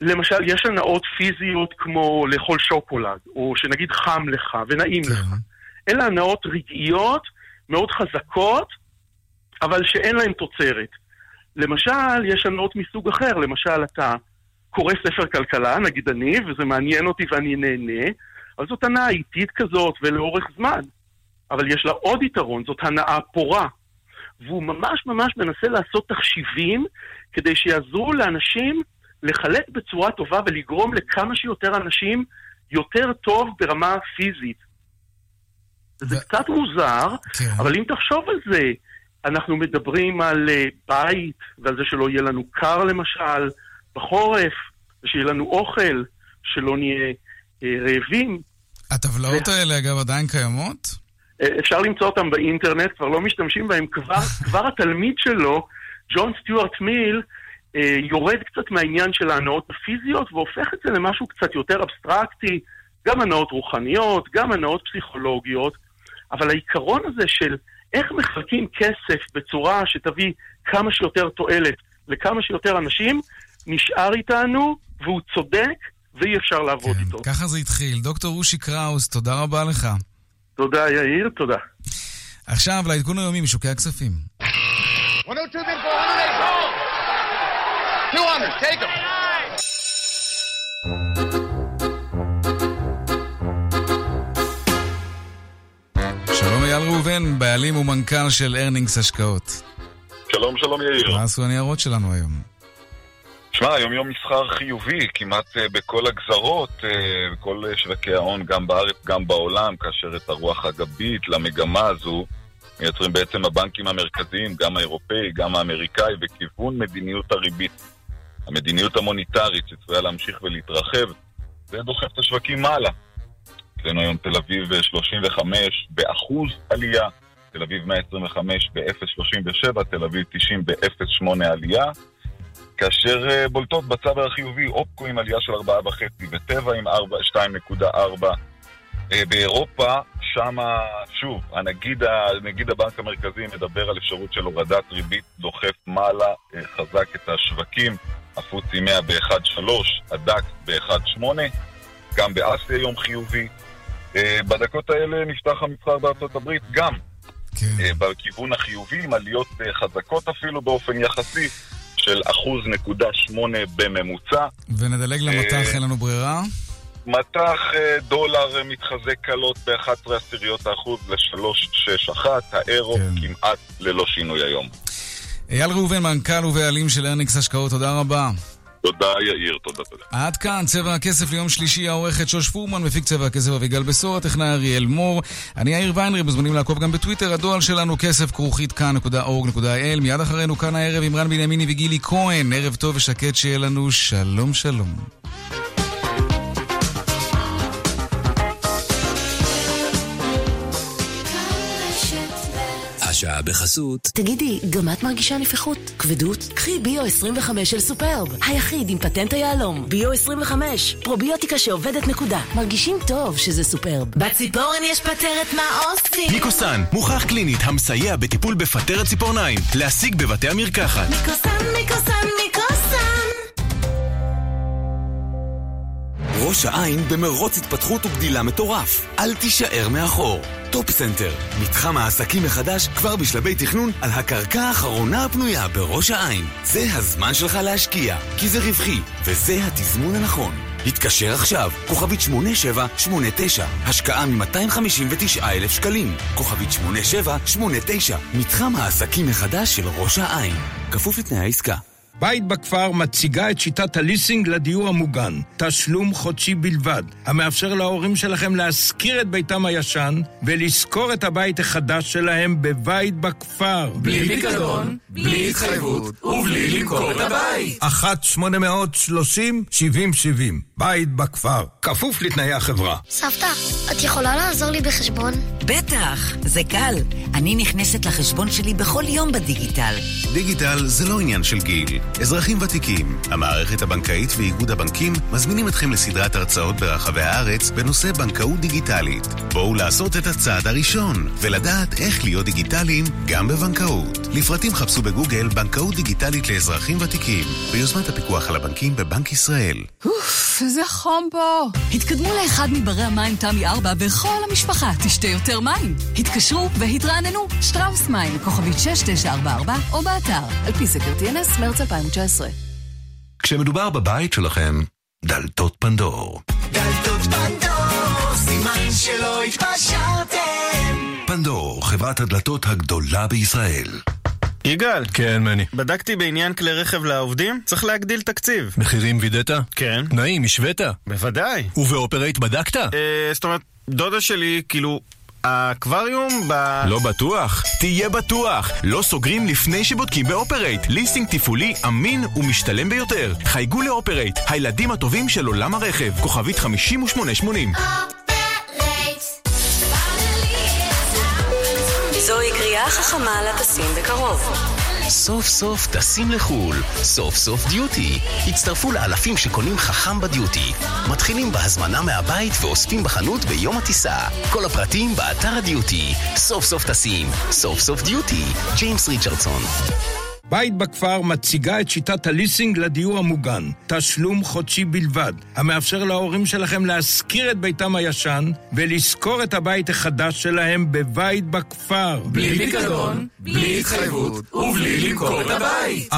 [SPEAKER 26] למשל, יש הנאות פיזיות כמו לאכול שוקולד, או שנגיד חם לך ונעים כן. לך. אלה הנאות רגעיות, מאוד חזקות, אבל שאין להן תוצרת. למשל, יש הנאות מסוג אחר, למשל, אתה קורא ספר כלכלה, נגיד אני, וזה מעניין אותי ואני נהנה, אבל זאת הנאה איטית כזאת ולאורך זמן. אבל יש לה עוד יתרון, זאת הנאה פורה. והוא ממש ממש מנסה לעשות תחשיבים כדי שיעזרו לאנשים לחלק בצורה טובה ולגרום לכמה שיותר אנשים יותר טוב ברמה פיזית. זה קצת מוזר, כן. אבל אם תחשוב על זה, אנחנו מדברים על uh, בית ועל זה שלא יהיה לנו קר למשל בחורף, ושיהיה לנו אוכל, שלא נהיה uh, רעבים.
[SPEAKER 5] הטבלאות ו... האלה אגב עדיין קיימות?
[SPEAKER 26] Uh, אפשר למצוא אותן באינטרנט, כבר לא משתמשים בהן, כבר, כבר התלמיד שלו, ג'ון סטיוארט מיל, אה, יורד קצת מהעניין של ההנאות הפיזיות והופך את זה למשהו קצת יותר אבסטרקטי, גם הנאות רוחניות, גם הנאות פסיכולוגיות, אבל העיקרון הזה של איך מחלקים כסף בצורה שתביא כמה שיותר תועלת לכמה שיותר אנשים, נשאר איתנו והוא צודק ואי אפשר לעבוד
[SPEAKER 5] כן,
[SPEAKER 26] איתו.
[SPEAKER 5] ככה זה התחיל. דוקטור רושי קראוס, תודה רבה לך.
[SPEAKER 26] תודה, יאיר, תודה.
[SPEAKER 5] עכשיו לעדכון היומי משוקי הכספים.
[SPEAKER 38] 102 200, take them.
[SPEAKER 5] שלום אייל ראובן, בעלים ומנכ"ל של ארנינגס השקעות.
[SPEAKER 39] שלום, שלום יאיר.
[SPEAKER 5] מה עשו הניירות שלנו היום?
[SPEAKER 39] שמע, היום יום מסחר חיובי, כמעט uh, בכל הגזרות, uh, בכל uh, שווקי ההון, גם בארץ, גם בעולם, כאשר את הרוח הגבית למגמה הזו מייצרים בעצם הבנקים המרכזיים, גם האירופאי, גם האמריקאי, בכיוון מדיניות הריבית. המדיניות המוניטרית שצפויה להמשיך ולהתרחב, זה דוחף את השווקים מעלה. אצלנו היום תל אביב 35 באחוז עלייה, תל אביב 125 ב-0.37, תל אביב 90 ב-0.8 עלייה. כאשר uh, בולטות בצד החיובי אופקו עם עלייה של 4.5 וטבע עם 2.4. Uh, באירופה, שמה, שוב, הנגיד, הנגיד הבנק המרכזי מדבר על אפשרות של הורדת ריבית דוחף מעלה חזק את השווקים, הפוצי 100 ב-1.3, הדק ב-1.8, גם באסיה יום חיובי. Uh, בדקות האלה נפתח המסחר בארצות הברית גם
[SPEAKER 5] כן.
[SPEAKER 39] uh, בכיוון החיובי, עם עליות uh, חזקות אפילו באופן יחסי. של אחוז נקודה שמונה בממוצע.
[SPEAKER 5] ונדלג למטח, אין לנו ברירה.
[SPEAKER 39] מטח דולר מתחזק קלות ב-11 עשיריות האחוז ל-361, האירו כן. כמעט ללא שינוי היום.
[SPEAKER 5] אייל ראובן, מנכ"ל ובעלים של ארניקס השקעות, תודה רבה.
[SPEAKER 39] תודה יאיר, תודה תודה.
[SPEAKER 5] עד כאן צבע הכסף ליום שלישי, העורכת שוש פורמן, מפיק צבע הכסף אביגל בשור, הטכנאי אריאל מור. אני יאיר ויינרי, מוזמנים לעקוב גם בטוויטר, הדואל שלנו כסף כרוכית כאן.org.il. מיד אחרינו כאן הערב עם רן בנימיני וגילי כהן. ערב טוב ושקט שיהיה לנו, שלום שלום.
[SPEAKER 32] השעה בחסות.
[SPEAKER 17] תגידי, גם את מרגישה נפיחות? כבדות? קחי ביו 25 של סופרב, היחיד עם פטנט היהלום. ביו 25, פרוביוטיקה שעובדת נקודה. מרגישים טוב שזה סופרב.
[SPEAKER 31] בציפורן יש פטרת מה עושים?
[SPEAKER 40] מיקוסן, מוכח קלינית המסייע בטיפול בפטרת ציפורניים. להשיג בבתי המרקחת.
[SPEAKER 31] מיקוסן, מיקוסן, מיקוסן!
[SPEAKER 32] ראש העין במרוץ התפתחות וגדילה מטורף. אל תישאר מאחור. טופ סנטר, מתחם העסקים מחדש כבר בשלבי תכנון על הקרקע האחרונה הפנויה בראש העין. זה הזמן שלך להשקיע, כי זה רווחי, וזה התזמון הנכון. התקשר עכשיו, כוכבית 8789, השקעה מ-259,000 שקלים. כוכבית 8789, מתחם העסקים מחדש של ראש העין. כפוף לתנאי העסקה.
[SPEAKER 41] בית בכפר מציגה את שיטת הליסינג לדיור המוגן. תשלום חודשי בלבד, המאפשר להורים שלכם להשכיר את ביתם הישן ולשכור את הבית החדש שלהם בבית בכפר.
[SPEAKER 42] בלי פיקדון, בלי התחייבות ובלי למכור את הבית.
[SPEAKER 41] 1-830-7070, בית בכפר, כפוף לתנאי החברה.
[SPEAKER 33] סבתא, את יכולה לעזור לי בחשבון?
[SPEAKER 43] בטח, זה קל. אני נכנסת לחשבון שלי בכל יום בדיגיטל.
[SPEAKER 13] דיגיטל זה לא עניין של גיל. אזרחים ותיקים, המערכת הבנקאית ואיגוד הבנקים מזמינים אתכם לסדרת הרצאות ברחבי הארץ בנושא בנקאות דיגיטלית. בואו לעשות את הצעד הראשון ולדעת איך להיות דיגיטליים גם בבנקאות. לפרטים חפשו בגוגל בנקאות דיגיטלית לאזרחים ותיקים ביוזמת הפיקוח על הבנקים בבנק ישראל.
[SPEAKER 22] אוף, איזה חום פה. התקדמו לאחד מברי המים תמי 4 וכל המשפחה תשתה יותר מים. התקשרו והתרעננו. שטראוס מים, כוכבית 6944 או באתר, על פי סקר TNS, מרץ 2019.
[SPEAKER 13] כשמדובר בבית שלכם, דלתות פנדור.
[SPEAKER 31] דלתות פנדור, סימן שלא התפשרתם.
[SPEAKER 13] פנדור, חברת הדלתות הגדולה בישראל.
[SPEAKER 28] יגאל.
[SPEAKER 13] כן, מני.
[SPEAKER 28] בדקתי בעניין כלי רכב לעובדים, צריך להגדיל תקציב.
[SPEAKER 13] מחירים וידאת?
[SPEAKER 28] כן.
[SPEAKER 13] תנאים, השווית?
[SPEAKER 28] בוודאי.
[SPEAKER 13] ובאופרייט בדקת?
[SPEAKER 28] אה, זאת אומרת, דודה שלי, כאילו... האקווריום ב...
[SPEAKER 13] לא בטוח? תהיה בטוח! לא סוגרים לפני שבודקים באופרייט. ליסינג תפעולי אמין ומשתלם ביותר. חייגו לאופרייט, הילדים הטובים של עולם הרכב. כוכבית 5880.
[SPEAKER 3] זוהי קריאה חכמה לטסים בקרוב.
[SPEAKER 44] סוף סוף טסים לחו"ל, סוף סוף דיוטי. הצטרפו לאלפים שקונים חכם בדיוטי. מתחילים בהזמנה מהבית ואוספים בחנות ביום הטיסה. כל הפרטים באתר הדיוטי. סוף סוף טסים, סוף סוף דיוטי. ג'יימס ריצ'רדסון.
[SPEAKER 41] בית בכפר מציגה את שיטת הליסינג לדיור המוגן, תשלום חודשי בלבד, המאפשר להורים שלכם להשכיר את ביתם הישן ולשכור את הבית החדש שלהם בבית בכפר.
[SPEAKER 45] בלי פיקדון, בלי התחייבות ובלי למכור את הבית.
[SPEAKER 41] 1-830-7070,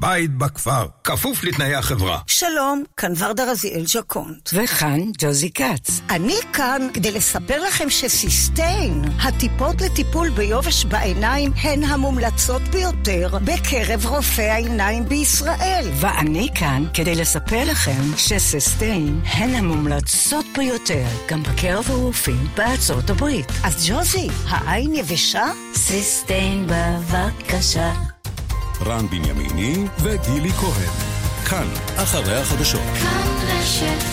[SPEAKER 41] בית בכפר, כפוף לתנאי החברה.
[SPEAKER 46] שלום, כאן ורדה רזיאל ז'קונט.
[SPEAKER 43] וכאן ג'וזי כץ.
[SPEAKER 46] אני כאן כדי לספר לכם שסיסטיין, הטיפות לטיפול ביובש בעיניים, הן המומלצות ביותר בקרב רופאי העיניים בישראל.
[SPEAKER 43] ואני כאן כדי לספר לכם שסיסטיין הן המומלצות ביותר גם בקרב הרופאים בארצות הברית.
[SPEAKER 46] אז ג'וזי, העין יבשה?
[SPEAKER 43] סיסטיין בבקשה.
[SPEAKER 47] רן בנימיני וגילי כהן. כאן, אחרי החדשות.
[SPEAKER 17] כאן רשת